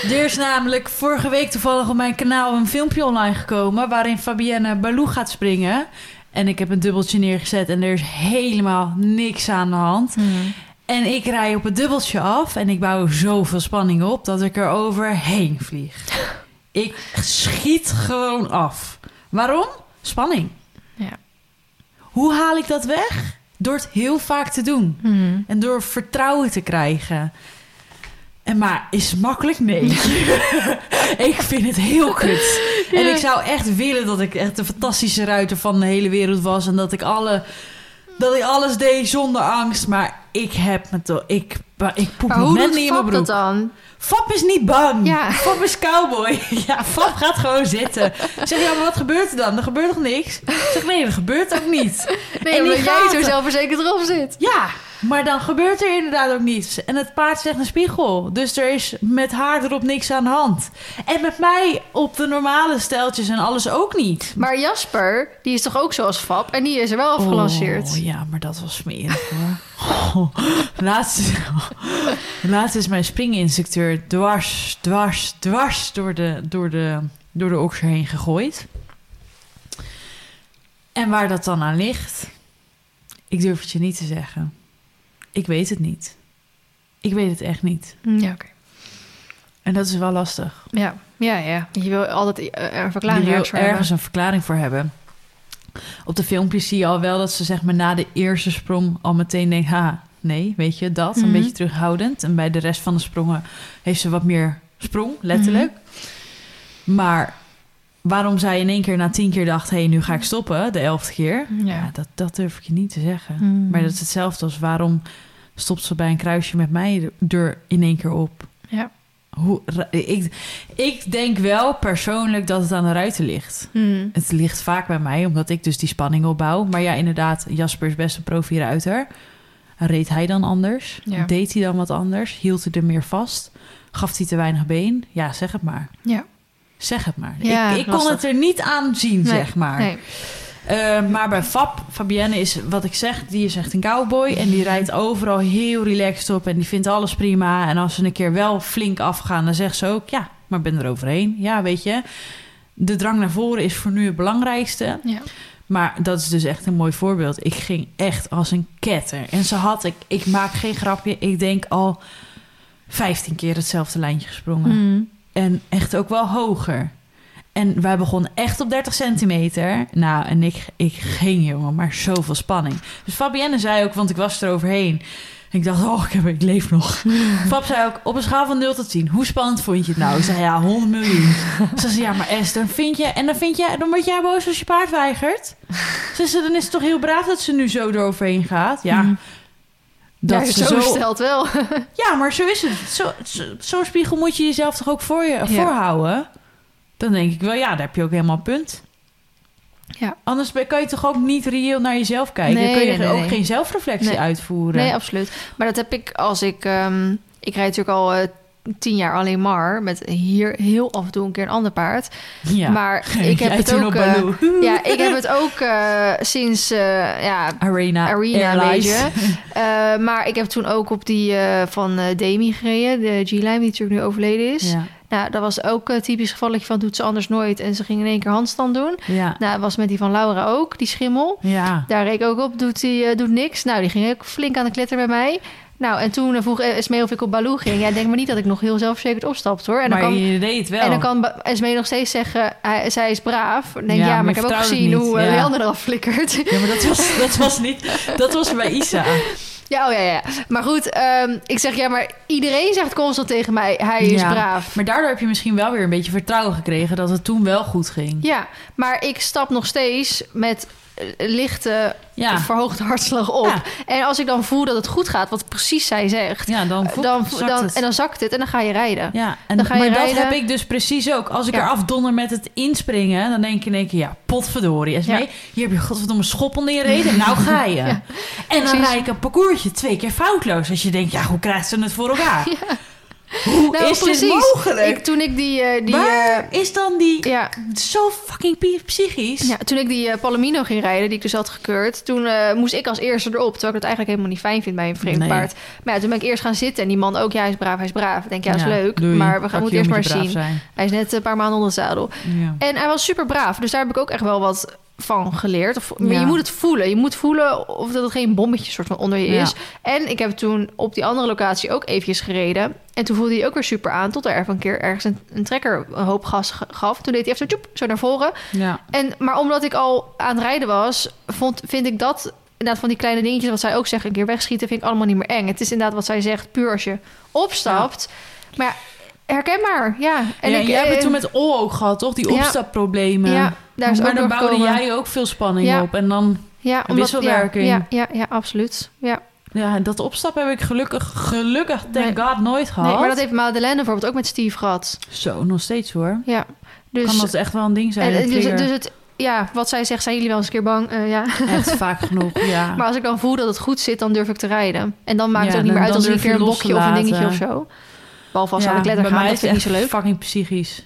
B: Er is namelijk vorige week toevallig op mijn kanaal een filmpje online gekomen... waarin Fabienne Balou gaat springen. En ik heb een dubbeltje neergezet en er is helemaal niks aan de hand. En ik rij op het dubbeltje af en ik bouw zoveel spanning op... dat ik er overheen vlieg. Ik schiet gewoon af. Waarom? Spanning.
A: Ja.
B: Hoe haal ik dat weg? Door het heel vaak te doen.
A: Hmm.
B: En door vertrouwen te krijgen. En maar is het makkelijk? Nee. ik vind het heel kut. En ik zou echt willen dat ik echt de fantastische ruiter van de hele wereld was. En dat ik, alle, dat ik alles deed zonder angst. Maar ik heb me toch... Ik, ik poep
A: Maar
B: nog
A: hoe
B: net niet in mijn broek.
A: dan?
B: Fab is niet bang.
A: Ja.
B: Fab is cowboy. Ja, Fab gaat gewoon zitten. Ik zeg, ja, maar wat gebeurt er dan? Er gebeurt toch niks? Ik zeg, nee, er gebeurt ook niet.
A: Nee,
B: En die
A: omdat jij zo zelfverzekerd erop zit.
B: Ja, maar dan gebeurt er inderdaad ook niets. En het paard zegt een spiegel. Dus er is met haar erop niks aan de hand. En met mij op de normale steltjes en alles ook niet.
A: Maar Jasper, die is toch ook zoals Fab? En die is er wel afgelanceerd.
B: Oh, ja, maar dat was smerig hoor. Oh, laatst, laatst is mijn springinstructeur dwars, dwars, dwars door de, door de, door de okser heen gegooid. En waar dat dan aan ligt, ik durf het je niet te zeggen. Ik weet het niet. Ik weet het echt niet.
A: Ja, oké.
B: En dat is wel lastig.
A: Ja, ja, ja. Je wil altijd eh, een
B: Je
A: verklaring
B: wil
A: ergens hebben.
B: een verklaring voor hebben. Op de filmpjes zie je al wel dat ze zeg maar na de eerste sprong al meteen denkt... ha, nee, weet je, dat. Een
A: Mhm.
B: beetje terughoudend. En bij de rest van de sprongen heeft ze wat meer sprong, letterlijk. Maar waarom zij in één keer na tien keer dacht... hé, hey, nu ga ik stoppen, de elfde keer...
A: Ja.
B: Ja, dat, dat durf ik je niet te zeggen.
A: Hmm.
B: Maar dat is hetzelfde als waarom stopt ze bij een kruisje met mij er in één keer op.
A: Ja.
B: Hoe, ik, ik denk wel persoonlijk dat het aan de ruiten ligt.
A: Hmm.
B: Het ligt vaak bij mij, omdat ik dus die spanning opbouw. Maar ja, inderdaad, Jasper is best een profi-ruiter. Reed hij dan anders?
A: Ja.
B: Deed hij dan wat anders? Hield hij er meer vast? Gaf hij te weinig been? Ja, zeg het maar.
A: Ja.
B: Zeg het maar.
A: Ja,
B: ik ik kon het er niet aan zien,
A: Nee,
B: zeg maar.
A: Nee.
B: Eh, maar bij Fab, Fabienne is wat ik zeg, die is echt een cowboy. En die rijdt overal heel relaxed op en die vindt alles prima. En als ze een keer wel flink afgaan, dan zegt ze ook... ja, maar ben er overheen. Ja, weet je, de drang naar voren is voor nu het belangrijkste.
A: Ja.
B: Maar dat is dus echt een mooi voorbeeld. Ik ging echt als een ketter. En ze had, ik, ik maak geen grapje, ik denk al 15 keer hetzelfde lijntje gesprongen.
A: Hmm.
B: En echt ook wel hoger. En wij begonnen echt op 30 centimeter. Nou, en ik, ik ging, jongen, maar zoveel spanning. Dus Fabienne zei ook, want ik was er overheen. Ik dacht, oh, ik, heb, ik leef nog. Fab zei ook, op een schaal van 0 tot 10, hoe spannend vond je het nou? Ik zei, ja, 100 miljoen. Ze zei, ja, maar Esther, dan vind je... En dan vind je, dan word jij boos als je paard weigert. Ze zei, dan is het toch heel braaf dat ze nu zo eroverheen gaat? Ja,
A: Hmm.
B: Dat
A: ja,
B: ze
A: zo
B: zo...
A: stelt wel.
B: Ja, maar zo is het. Zo- zo- Zo'n spiegel moet je jezelf toch ook voor je voorhouden? Dan denk ik wel, ja, daar heb je ook helemaal punt.
A: Ja.
B: Anders kan je toch ook niet reëel naar jezelf kijken?
A: Nee,
B: kun je
A: nee,
B: ook
A: nee.
B: geen zelfreflectie
A: Nee.
B: uitvoeren?
A: Nee, absoluut. Maar dat heb ik als ik... ehm, ik rijd natuurlijk al eh, tien jaar alleen maar... met hier heel af en toe een keer een ander paard.
B: ja.
A: Maar ik heb het ook... eh, ja, ik heb het ook eh, sinds... eh, ja,
B: Arena,
A: Arena,
B: Airlines.
A: weet je. Eh, maar ik heb toen ook op die van Demi gereden. De G-Lime, die natuurlijk nu overleden is.
B: Ja,
A: Nou, dat was ook een typisch gevalletje van doet ze anders nooit. En ze ging in één keer handstand doen.
B: ja,
A: Nou, dat was met die van Laura ook, die schimmel.
B: ja.
A: Daar reed ik ook op, doet, die, doet niks. Nou, die ging ook flink aan de kletter bij mij. Nou, en toen eh, vroeg Esmee of ik op Baloo ging. Ja, denk maar niet dat ik nog heel zelfverzekerd opstapte, hoor. En dan
B: maar
A: kan,
B: je deed het wel.
A: en dan kan Esmee nog steeds zeggen, hij, zij is braaf. Dan denk
B: Ja,
A: ja,
B: maar
A: ik heb ook gezien hoe eh,
B: ja.
A: Leander eraf flikkert.
B: Ja, maar dat was, dat was niet... Dat was bij Isa.
A: Ja, oh ja, ja. Maar goed, ehm, ik zeg ja, maar iedereen zegt constant tegen mij, hij is
B: Ja.
A: braaf.
B: Maar daardoor heb je misschien wel weer een beetje vertrouwen gekregen... dat het toen wel goed ging.
A: Ja, maar ik stap nog steeds met eh, lichte
B: Ja.
A: verhoogde hartslag op.
B: Ja.
A: En als ik dan voel dat het goed gaat, wat precies zij zegt,
B: Ja, dan, voel-
A: dan, en dan zakt het en dan ga je rijden.
B: Ja, en,
A: Dan ga je
B: maar
A: rijden.
B: dat heb ik dus precies ook. Als ik eraf donder met het inspringen, dan denk je in één keer, ja, potverdorie. Esmee,
A: Ja.
B: hier heb je godverdomme schop onder je reden. Nou ga je. En dan
A: precies.
B: rijd ik een parcoursje twee keer foutloos. Als je denkt, ja, hoe krijgt ze het voor elkaar? Hoe
A: Nou,
B: is
A: precies.
B: dit mogelijk?
A: Ik, toen ik die... eh, die
B: Waar
A: eh,
B: is dan die...
A: ja,
B: Zo fucking psychisch.
A: Ja, toen ik die eh, Palomino ging rijden, die ik dus had gekeurd, toen eh, moest ik als eerste erop. Terwijl ik het eigenlijk helemaal niet fijn vind bij een vreemd
B: Nee.
A: paard. Maar ja, toen ben ik eerst gaan zitten en die man ook, ja, hij is braaf, hij is braaf. Ik denk, ja, dat is leuk,
B: doei.
A: maar we gaan moeten eerst maar zien.
B: zijn.
A: Hij is net een paar maanden onder het zadel.
B: Ja.
A: En hij was super braaf, dus daar heb ik ook echt wel wat van geleerd. Of, maar
B: Ja.
A: je moet het voelen. Je moet voelen of dat het geen bommetje soort van onder je
B: Ja.
A: is. En ik heb toen op die andere locatie ook eventjes gereden. En toen voelde hij ook weer super aan. Tot er even een keer ergens een, een trekker een hoop gas gaf. Toen deed hij even zo, tjoep, zo naar voren.
B: Ja.
A: En, maar omdat ik al aan het rijden was, vond, vind ik dat... Inderdaad, van die kleine dingetjes wat zij ook zegt... een keer wegschieten, vind ik allemaal niet meer eng. Het is inderdaad wat zij zegt, puur als je opstapt. Maar herkenbaar, ja. En
B: ja,
A: ik,
B: jij hebt het
A: eh,
B: toen met O ook gehad, toch? Die opstapproblemen.
A: Ja, daar is
B: maar
A: ook
B: dan bouwde jij ook veel spanning
A: Ja.
B: op. En dan,
A: ja,
B: wisselwerking.
A: Ja, ja, ja, absoluut. Ja.
B: ja, dat opstappen heb ik gelukkig, gelukkig, thank
A: Nee.
B: God, nooit gehad.
A: Nee, maar dat heeft Madeleine bijvoorbeeld ook met Steve gehad.
B: Zo, nog steeds hoor.
A: Ja, dus...
B: kan dat echt wel een ding zijn.
A: en,
B: een
A: dus, dus het... Ja, wat zij zegt, zijn jullie wel eens een keer bang? Eh, ja.
B: Echt vaak genoeg, ja.
A: Maar als ik dan voel dat het goed zit, dan durf ik te rijden. En dan maakt
B: Ja,
A: het ook niet meer uit als er een keer een bokje of een dingetje of zo. Behalve als
B: ja,
A: aan de kletter gaan, dat
B: is
A: vind ik niet zo leuk.
B: fucking psychisch.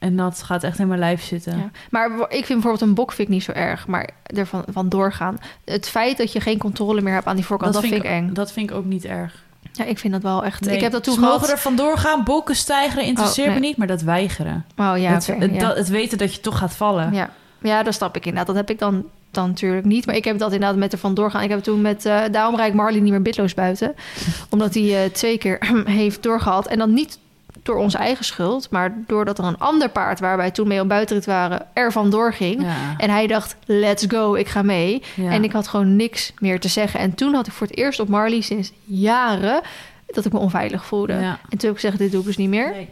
B: En dat gaat echt in mijn lijf zitten.
A: Ja. Maar ik vind bijvoorbeeld een bok vind ik niet zo erg. Maar er van, doorgaan. Het feit dat je geen controle meer hebt aan die voorkant, dat, vind ik eng.
B: Dat vind ik ook niet erg.
A: Ja, ik vind dat wel echt...
B: Nee,
A: ik heb dat toen
B: ze mogen
A: gehad.
B: er vandoor gaan, bokken, stijgeren, interesseert
A: Oh, nee.
B: me niet. Maar dat weigeren.
A: Oh ja,
B: het, het,
A: ja.
B: dat- het weten dat je toch gaat vallen.
A: Ja. ja, dat snap ik inderdaad. Dat heb ik dan, dan natuurlijk niet. Maar ik heb dat inderdaad met er vandoor gaan. Ik heb toen met... eh daarom rijd ik Marley niet meer bitloos buiten. Omdat hij eh, twee keer heeft doorgehad. En dan niet door onze eigen schuld. Maar doordat er een ander paard... waar wij toen mee op buitenrit waren... er vandoor ging.
B: Ja.
A: En hij dacht, let's go, ik ga mee.
B: Ja.
A: En ik had gewoon niks meer te zeggen. En toen had ik voor het eerst op Marley sinds jaren... dat ik me onveilig voelde.
B: Ja.
A: En toen heb ik gezegd, dit doe ik dus niet meer.
B: Nee.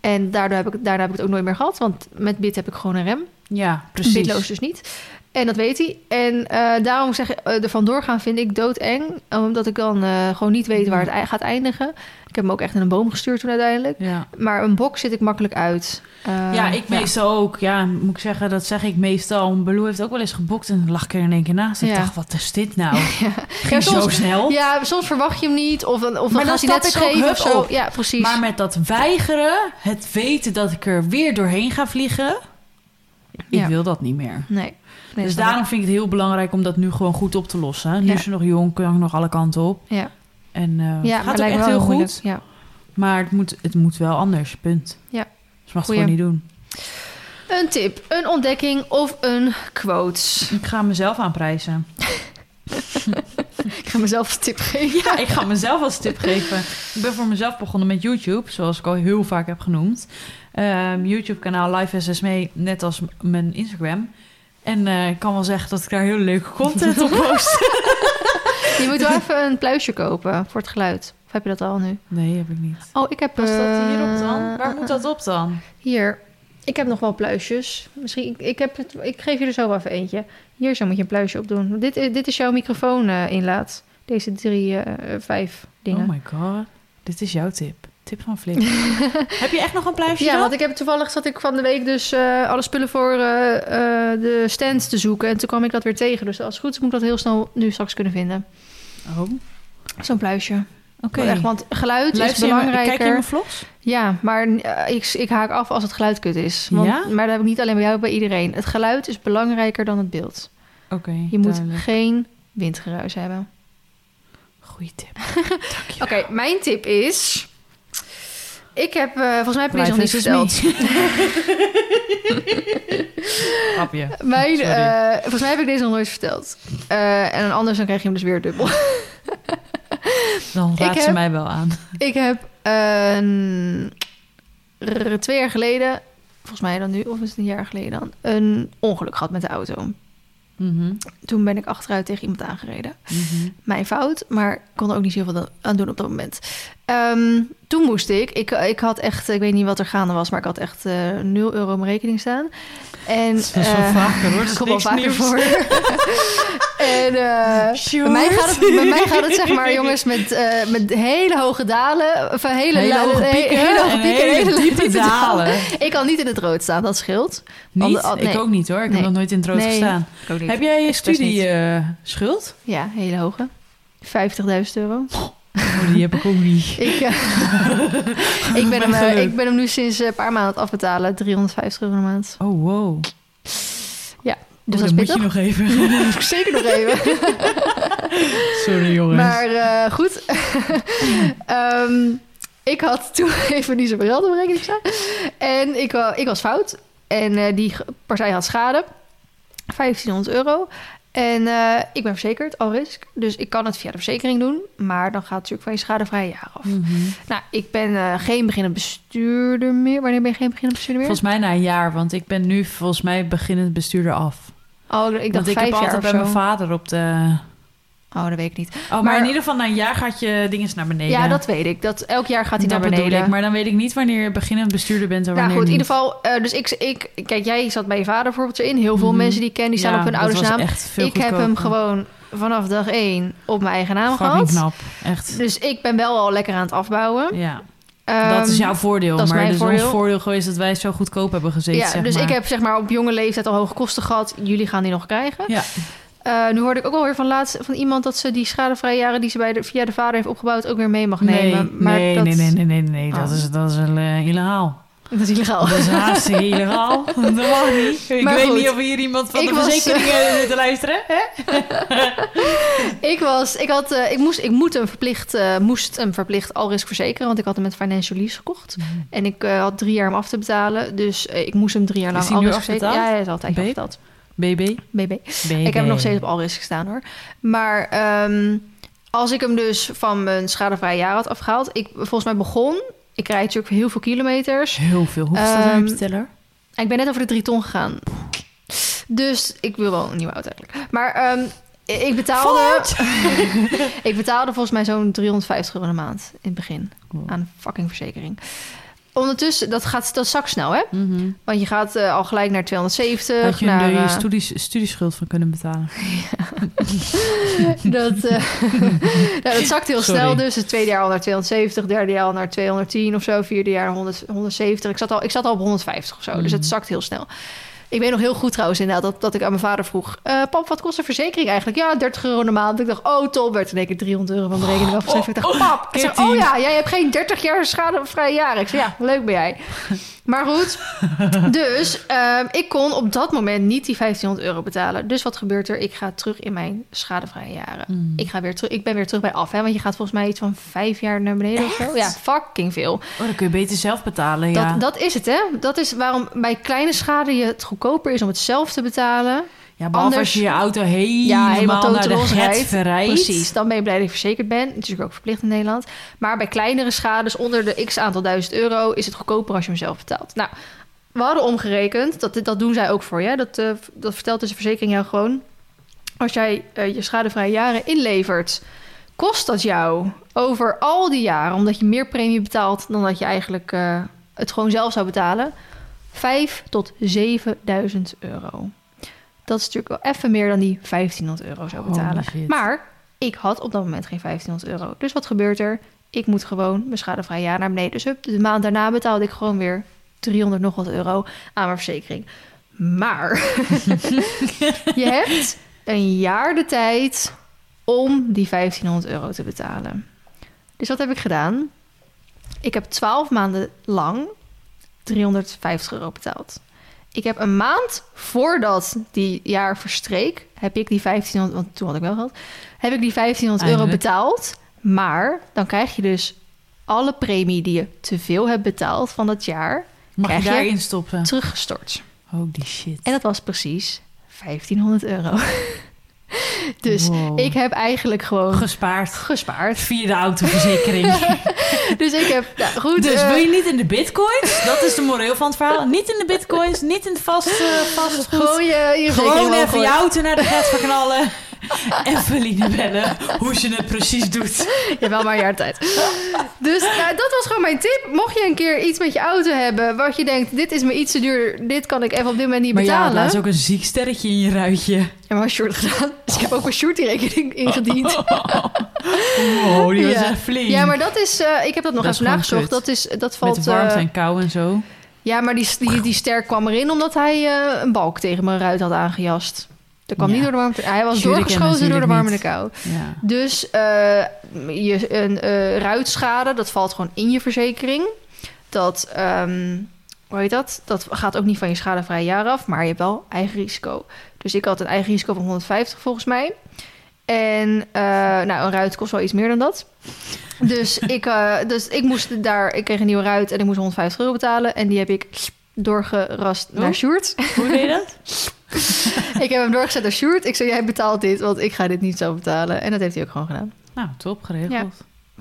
A: En daardoor heb ik, daarna heb ik het ook nooit meer gehad. Want met bit heb ik gewoon een rem.
B: Ja, precies.
A: Bitloos dus niet. En dat weet hij. En eh, daarom zeg ik, eh, er vandoor gaan vind ik doodeng. Omdat ik dan eh, gewoon niet weet waar het gaat eindigen. Ik heb hem ook echt in een boom gestuurd toen uiteindelijk.
B: Ja.
A: Maar een bok zit ik makkelijk uit.
B: Ja, ik meestal ook. Ja, moet ik zeggen, dat zeg ik meestal. Baloo heeft ook wel eens gebokt en lag ik er in één keer naast. Ik
A: Ja.
B: dacht, wat is dit nou?
A: Ja.
B: Ging zo snel.
A: Ja, soms verwacht je hem niet. Of, dan- of
B: Maar
A: dan
B: dan
A: gaat hij net zo.
B: op.
A: Ja, precies.
B: Maar met dat weigeren, het weten dat ik er weer doorheen ga vliegen, ik wil dat niet meer.
A: Nee. Nee
B: dus daarom vind ik het heel belangrijk om dat nu gewoon goed op te lossen. Nu
A: Ja.
B: is ze nog jong, kan nog alle kanten op.
A: Ja,
B: En eh,
A: ja
B: het
A: maar
B: gaat ook echt heel
A: moeilijk.
B: goed.
A: Ja.
B: Maar het moet, het moet wel anders, punt.
A: Ja.
B: Ze mag het gewoon niet doen.
A: Een tip, een ontdekking of een quote.
B: Ik ga mezelf aanprijzen.
A: Ik ga mezelf een tip geven.
B: Ja, ik ga mezelf als tip geven. Ik ben voor mezelf begonnen met YouTube, zoals ik al heel vaak heb genoemd. Ehm, YouTube-kanaal Live SSME, net als mijn Instagram. En eh, ik kan wel zeggen dat ik daar heel leuke content op post.
A: Je moet wel even een pluisje kopen voor het geluid. Of heb je dat al nu?
B: Nee, heb ik niet.
A: Oh, ik heb...
B: Was dat
A: eh,
B: hierop dan? Waar moet dat op dan?
A: Hier. Ik heb nog wel pluisjes. Misschien, ik, ik, heb het, ik geef je er zo wel even eentje. Hier zo moet je een pluisje op doen. Dit, is- dit is jouw microfoon eh, inlaat. Deze drie, eh, vijf dingen.
B: Oh my god. Dit is jouw tip. Tip van Flip. heb je echt nog een pluisje
A: Ja,
B: dan?
A: want ik heb toevallig zat ik van de week dus eh, alle spullen voor eh, eh, de stand te zoeken. En toen kwam ik dat weer tegen. Dus als het goed is, moet ik dat heel snel nu straks kunnen vinden.
B: Oh, oké.
A: Zo'n pluisje. Echt, want geluid is
B: je
A: belangrijker.
B: Kijk je mijn vlogs?
A: Ja, maar ik, ik haak af als het geluid kut is. Want,
B: Ja?
A: Maar dat heb ik niet alleen bij jou, bij iedereen. Het geluid is belangrijker dan het beeld.
B: Oké,
A: Je moet
B: duidelijk.
A: geen windgeruis hebben.
B: Goeie tip.
A: Oké, mijn tip is... Ik heb, eh, volgens mij heb ik deze nog niet verteld.
B: Grapje.
A: Mijn, eh, volgens mij heb ik deze nog nooit verteld. Eh, en anders dan krijg je hem dus weer dubbel.
B: Dan
A: Ik
B: raad ze
A: heb-
B: mij wel aan.
A: ik heb een- twee jaar geleden, volgens mij dan nu, of is het een jaar geleden dan, een ongeluk gehad met de auto.
B: Mhm,
A: Toen ben ik achteruit tegen iemand aangereden.
B: mhm.
A: Mijn fout, maar ik kon er ook niet zoveel aan doen op dat moment. Ehm, toen moest ik, ik, ik had echt, ik weet niet wat er gaande was, maar ik had echt eh 0 euro op mijn rekening staan. En,
B: Dat is wel
A: eh,
B: vaker hoor. Dat
A: komt wel vaker
B: nieuws.
A: voor. en eh, bij, mij gaat het, bij mij gaat het zeg maar, jongens, met, eh, met hele hoge dalen. Of hele,
B: hoge pieken
A: hele hoge
B: en
A: pieken,
B: hele
A: hele
B: diepe
A: diepe
B: dalen.
A: Ik kan niet in het rood staan, dat scheelt.
B: Niet?
A: Ander- oh,
B: Ik
A: nee.
B: ook niet hoor. Ik heb
A: Nee.
B: nog nooit in het rood
A: Nee.
B: gestaan. Heb jij je studie eh, schuld?
A: Ja, hele hoge. 50.000 euro.
B: Oh, die heb ik ook niet.
A: Ik, eh, ik, ben hem, eh, ik ben hem nu sinds een paar maanden afbetalen. 350 euro een maand.
B: Oh, wow.
A: Dus
B: oh,
A: dat
B: moet je nog even.
A: zeker nog even.
B: Sorry jongens.
A: Maar eh, goed. Ehm, ik had toen even niet zoveel geld op rekening staan. En ik, ik was fout. En die partij had schade. 1500 euro. En eh, ik ben verzekerd, al risk. Dus ik kan het via de verzekering doen. Maar dan gaat het natuurlijk van je schadevrije jaar af.
B: Mhm.
A: Nou, ik ben eh, geen beginnend bestuurder meer. Wanneer ben je geen beginnend bestuurder meer?
B: Volgens mij na een jaar, want ik ben nu volgens mij beginnend bestuurder af.
A: oh, ik dacht
B: want ik
A: vijf
B: heb
A: jaar
B: altijd bij mijn vader op de...
A: Oh, dat weet ik niet.
B: Oh, maar,
A: Maar-
B: in ieder geval na een jaar gaat je dinges naar beneden.
A: Ja, dat weet ik. Dat, elk jaar gaat hij naar beneden.
B: ik. Maar dan weet ik niet wanneer je beginnend bestuurder bent en
A: Nou
B: wanneer
A: goed, in ieder geval. eh, dus ik, ik, kijk, jij zat bij je vader bijvoorbeeld erin. Heel veel
B: Mhm.
A: mensen die ik ken, die staan
B: Ja,
A: op hun ouders naam.
B: echt veel
A: Ik heb hem gewoon vanaf dag één op mijn eigen naam
B: Fucking
A: gehad.
B: knap, echt.
A: Dus ik ben wel al lekker aan het afbouwen.
B: Ja,
A: Ehm,
B: dat is jouw voordeel.
A: dat is
B: maar is
A: voordeel.
B: ons voordeel geweest dat wij zo goedkoop hebben gezeten,
A: Ja,
B: zeg
A: dus
B: maar.
A: ik heb zeg maar op jonge leeftijd al hoge kosten gehad. Jullie gaan die nog krijgen.
B: Ja,
A: Eh, nu hoorde ik ook alweer van laatst van iemand dat ze die schadevrije jaren die ze bij de, via de vader heeft opgebouwd ook weer mee mag
B: nee,
A: nemen. Maar
B: nee,
A: dat,
B: nee, nee, nee, nee, nee,
A: Oh.
B: dat is, dat is uh, illegaal.
A: Dat is illegaal.
B: Dat is hartstikke illegaal. Dat mag niet. Ik
A: Maar
B: weet
A: goed.
B: niet of hier iemand van
A: Ik
B: de
A: was,
B: verzekeringen zit te luisteren. Hè?
A: Ik was, ik had, eh, ik moest, ik moet hem verplicht, eh, moest hem verplicht alrisk verzekeren, want ik had hem met financial lease gekocht en ik had drie jaar om af te betalen, dus ik moest hem drie jaar lang alrisk verzekeren. Ja, hij is altijd afbetaald.
B: BB?
A: BB.
B: BB.
A: Ik heb hem nog steeds op alrisk gestaan hoor. Maar ehm, als ik hem dus van mijn schadevrije jaar had afgehaald, ik volgens mij begon. Ik rijd natuurlijk heel veel kilometers.
B: Heel veel. Hoeveel staat op je teller?
A: Ik ben net over de drie ton gegaan. Dus ik wil wel een nieuwe auto eigenlijk. Maar ehm, ik betaalde... ik betaalde volgens mij zo'n 350 euro de maand in het begin.
B: Wow.
A: Aan fucking verzekering. Ondertussen, dat gaat dat zakt snel hè.
B: Mhm.
A: Want je gaat eh, al gelijk naar 270.
B: Had je
A: naar,
B: je
A: eh,
B: studies, studieschuld van kunnen betalen?
A: dat, eh, nou, dat zakt heel
B: Sorry.
A: snel dus. Het tweede jaar al naar 270, derde jaar al naar 210 of zo. Vierde jaar 100, 170. Ik zat, al, ik zat al op 150 of zo. Dus
B: Mhm.
A: het zakt heel snel. Ik weet nog heel goed trouwens inderdaad dat, dat ik aan mijn vader vroeg... eh, pap, wat kost een verzekering eigenlijk? Ja, 30 euro de maand. Ik dacht, oh top, werd in één keer 300 euro van mijn rekening afgeschreven. Ik dacht, pap, ik zeg,
B: Kitty.
A: oh ja, jij hebt geen 30 jaar schadevrije jaren. Ik zei, ja, leuk ben jij. Maar goed, dus ehm, ik kon op dat moment niet die 1500 euro betalen. Dus wat gebeurt er? Ik ga terug in mijn schadevrije jaren.
B: Mm.
A: Ik, ga weer terug, ik ben weer terug bij af, hè? want je gaat volgens mij iets van vijf jaar naar beneden of zo. Ja, fucking veel.
B: Oh, dan kun je beter zelf betalen, ja.
A: Dat, dat is het, hè? Dat is waarom bij kleine schade je het goedkoper is om het zelf te betalen.
B: Ja, behalve
A: anders-
B: als je je auto helemaal,
A: Ja, helemaal
B: naar de get
A: rijdt.
B: verrijdt.
A: Precies, dan ben je blij dat je verzekerd bent. Natuurlijk ook verplicht in Nederland. Maar bij kleinere schades onder de x aantal duizend euro is het goedkoper als je hem zelf betaalt. Nou, we hadden omgerekend, dat, dat doen zij ook voor je. Dat, eh, dat vertelt dus de verzekering jou gewoon. Als jij eh, je schadevrije jaren inlevert, kost dat jou over al die jaren, omdat je meer premie betaalt dan dat je eigenlijk eh, het gewoon zelf zou betalen, 5 tot 7000 euro. Dat is natuurlijk wel even meer dan die 1500 euro zou betalen. Maar ik had op dat moment geen 1500 euro. Dus wat gebeurt er? Ik moet gewoon mijn schadevrije jaar naar beneden. Dus hup, de maand daarna betaalde ik gewoon weer 300 nog wat euro aan mijn verzekering. Maar je hebt een jaar de tijd om die 1500 euro te betalen. Dus wat heb ik gedaan? Ik heb 12 maanden lang 350 euro betaald. Ik heb een maand voordat die jaar verstreek, heb ik die 1500, want toen had ik wel geld, heb ik die 1500 euro betaald. Maar dan krijg je dus alle premie die je te veel hebt betaald van dat jaar
B: Mag
A: Krijg
B: je
A: je-
B: daarin stoppen?
A: teruggestort.
B: Holy shit.
A: En dat was precies 1500 euro. dus
B: Wow.
A: ik heb eigenlijk gewoon
B: gespaard.
A: gespaard.
B: Via de autoverzekering.
A: Dus ik heb, nou, goed.
B: dus
A: eh,
B: wil je niet in de bitcoins? Dat is de moreel van het verhaal. Niet in de bitcoins, niet in het vast, eh, vastgoed.
A: gewoon je, je
B: Gewoon even je auto naar de gat verknallen. Eveline bellen hoe ze het precies doet.
A: Ja, wel maar een jaar tijd. Dus nou, dat was gewoon mijn tip. Mocht je een keer iets met je auto hebben... wat je denkt, dit is me iets te duur... dit kan ik even op dit moment niet
B: Maar ja,
A: betalen.
B: daar is ook een ziek sterretje in je ruitje.
A: Ja, maar short gedaan. Dus ik heb ook een shorty-rekening ingediend.
B: Oh, die was
A: Ja.
B: echt flink.
A: Ja, maar dat is... eh, ik heb dat nog
B: Dat
A: even nagezocht. Dat, is, dat valt...
B: Met warmte
A: eh,
B: en kou en zo.
A: ja, maar die, die, die ster kwam erin omdat hij eh, een balk tegen mijn ruit had aangejast. Dat kwam
B: Ja.
A: niet door de warmte. Hij was doorgeschoten door de warme en kou.
B: Ja.
A: Dus eh, je, een eh, ruitschade, dat valt gewoon in je verzekering. Dat, ehm, hoe heet dat? Dat gaat ook niet van je schadevrije jaar af, maar je hebt wel eigen risico. Dus ik had een eigen risico van 150 volgens mij. En eh, nou, een ruit kost wel iets meer dan dat. Dus ik, dus ik moest daar, ik kreeg een nieuwe ruit en ik moest 150 euro betalen. En die heb ik doorgerast naar. Sjoerd.
B: Hoe deed je dat?
A: ik heb hem doorgezet naar Sjoerd. Ik zei, jij betaalt dit, want ik ga dit niet zo betalen. En dat heeft hij ook gewoon gedaan.
B: Nou, top geregeld.
A: Ja.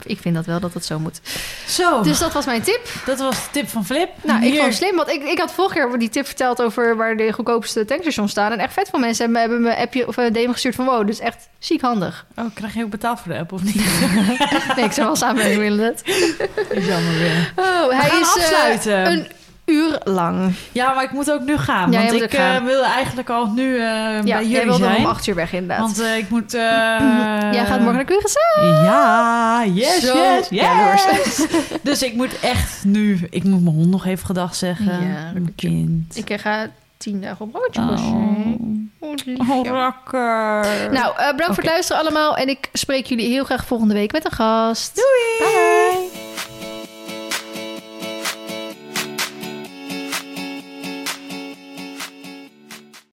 A: Ik vind dat wel dat het zo moet.
B: Zo,
A: Dus dat was mijn tip.
B: dat was de tip van Flip.
A: Nou, ik vond het slim, want ik, ik had vorige keer die tip verteld over waar de goedkoopste tankstations staan. En echt vet veel mensen hebben, hebben me een appje of een DM gestuurd van wow, dus echt ziek handig.
B: Oh, krijg je ook betaald voor de app of niet?
A: Nee, ik zou wel samenwerking willen net.
B: is jammer weer.
A: Oh,
B: We
A: hij
B: gaan
A: is
B: afsluiten.
A: een uur lang.
B: Ja, maar ik moet ook nu gaan.
A: Ja, jij
B: want ik
A: gaan.
B: eh, wilde eigenlijk al nu eh,
A: Ja,
B: bij
A: jij
B: jullie
A: wilde
B: zijn.
A: om acht uur weg inderdaad.
B: Want eh, ik moet... eh,
A: Jij gaat morgen naar Curaçao.
B: Ja, yes,
A: Zo
B: yes, dus ik moet echt nu... Ik moet mijn hond nog even gedag zeggen.
A: Ja,
B: mijn kind.
A: Ik ga tien dagen op broodje
B: Oh.
A: Oh,
B: rakker.
A: Nou, bedankt voor het luisteren allemaal. En ik spreek jullie heel graag volgende week met een gast.
B: Doei.
A: Bye.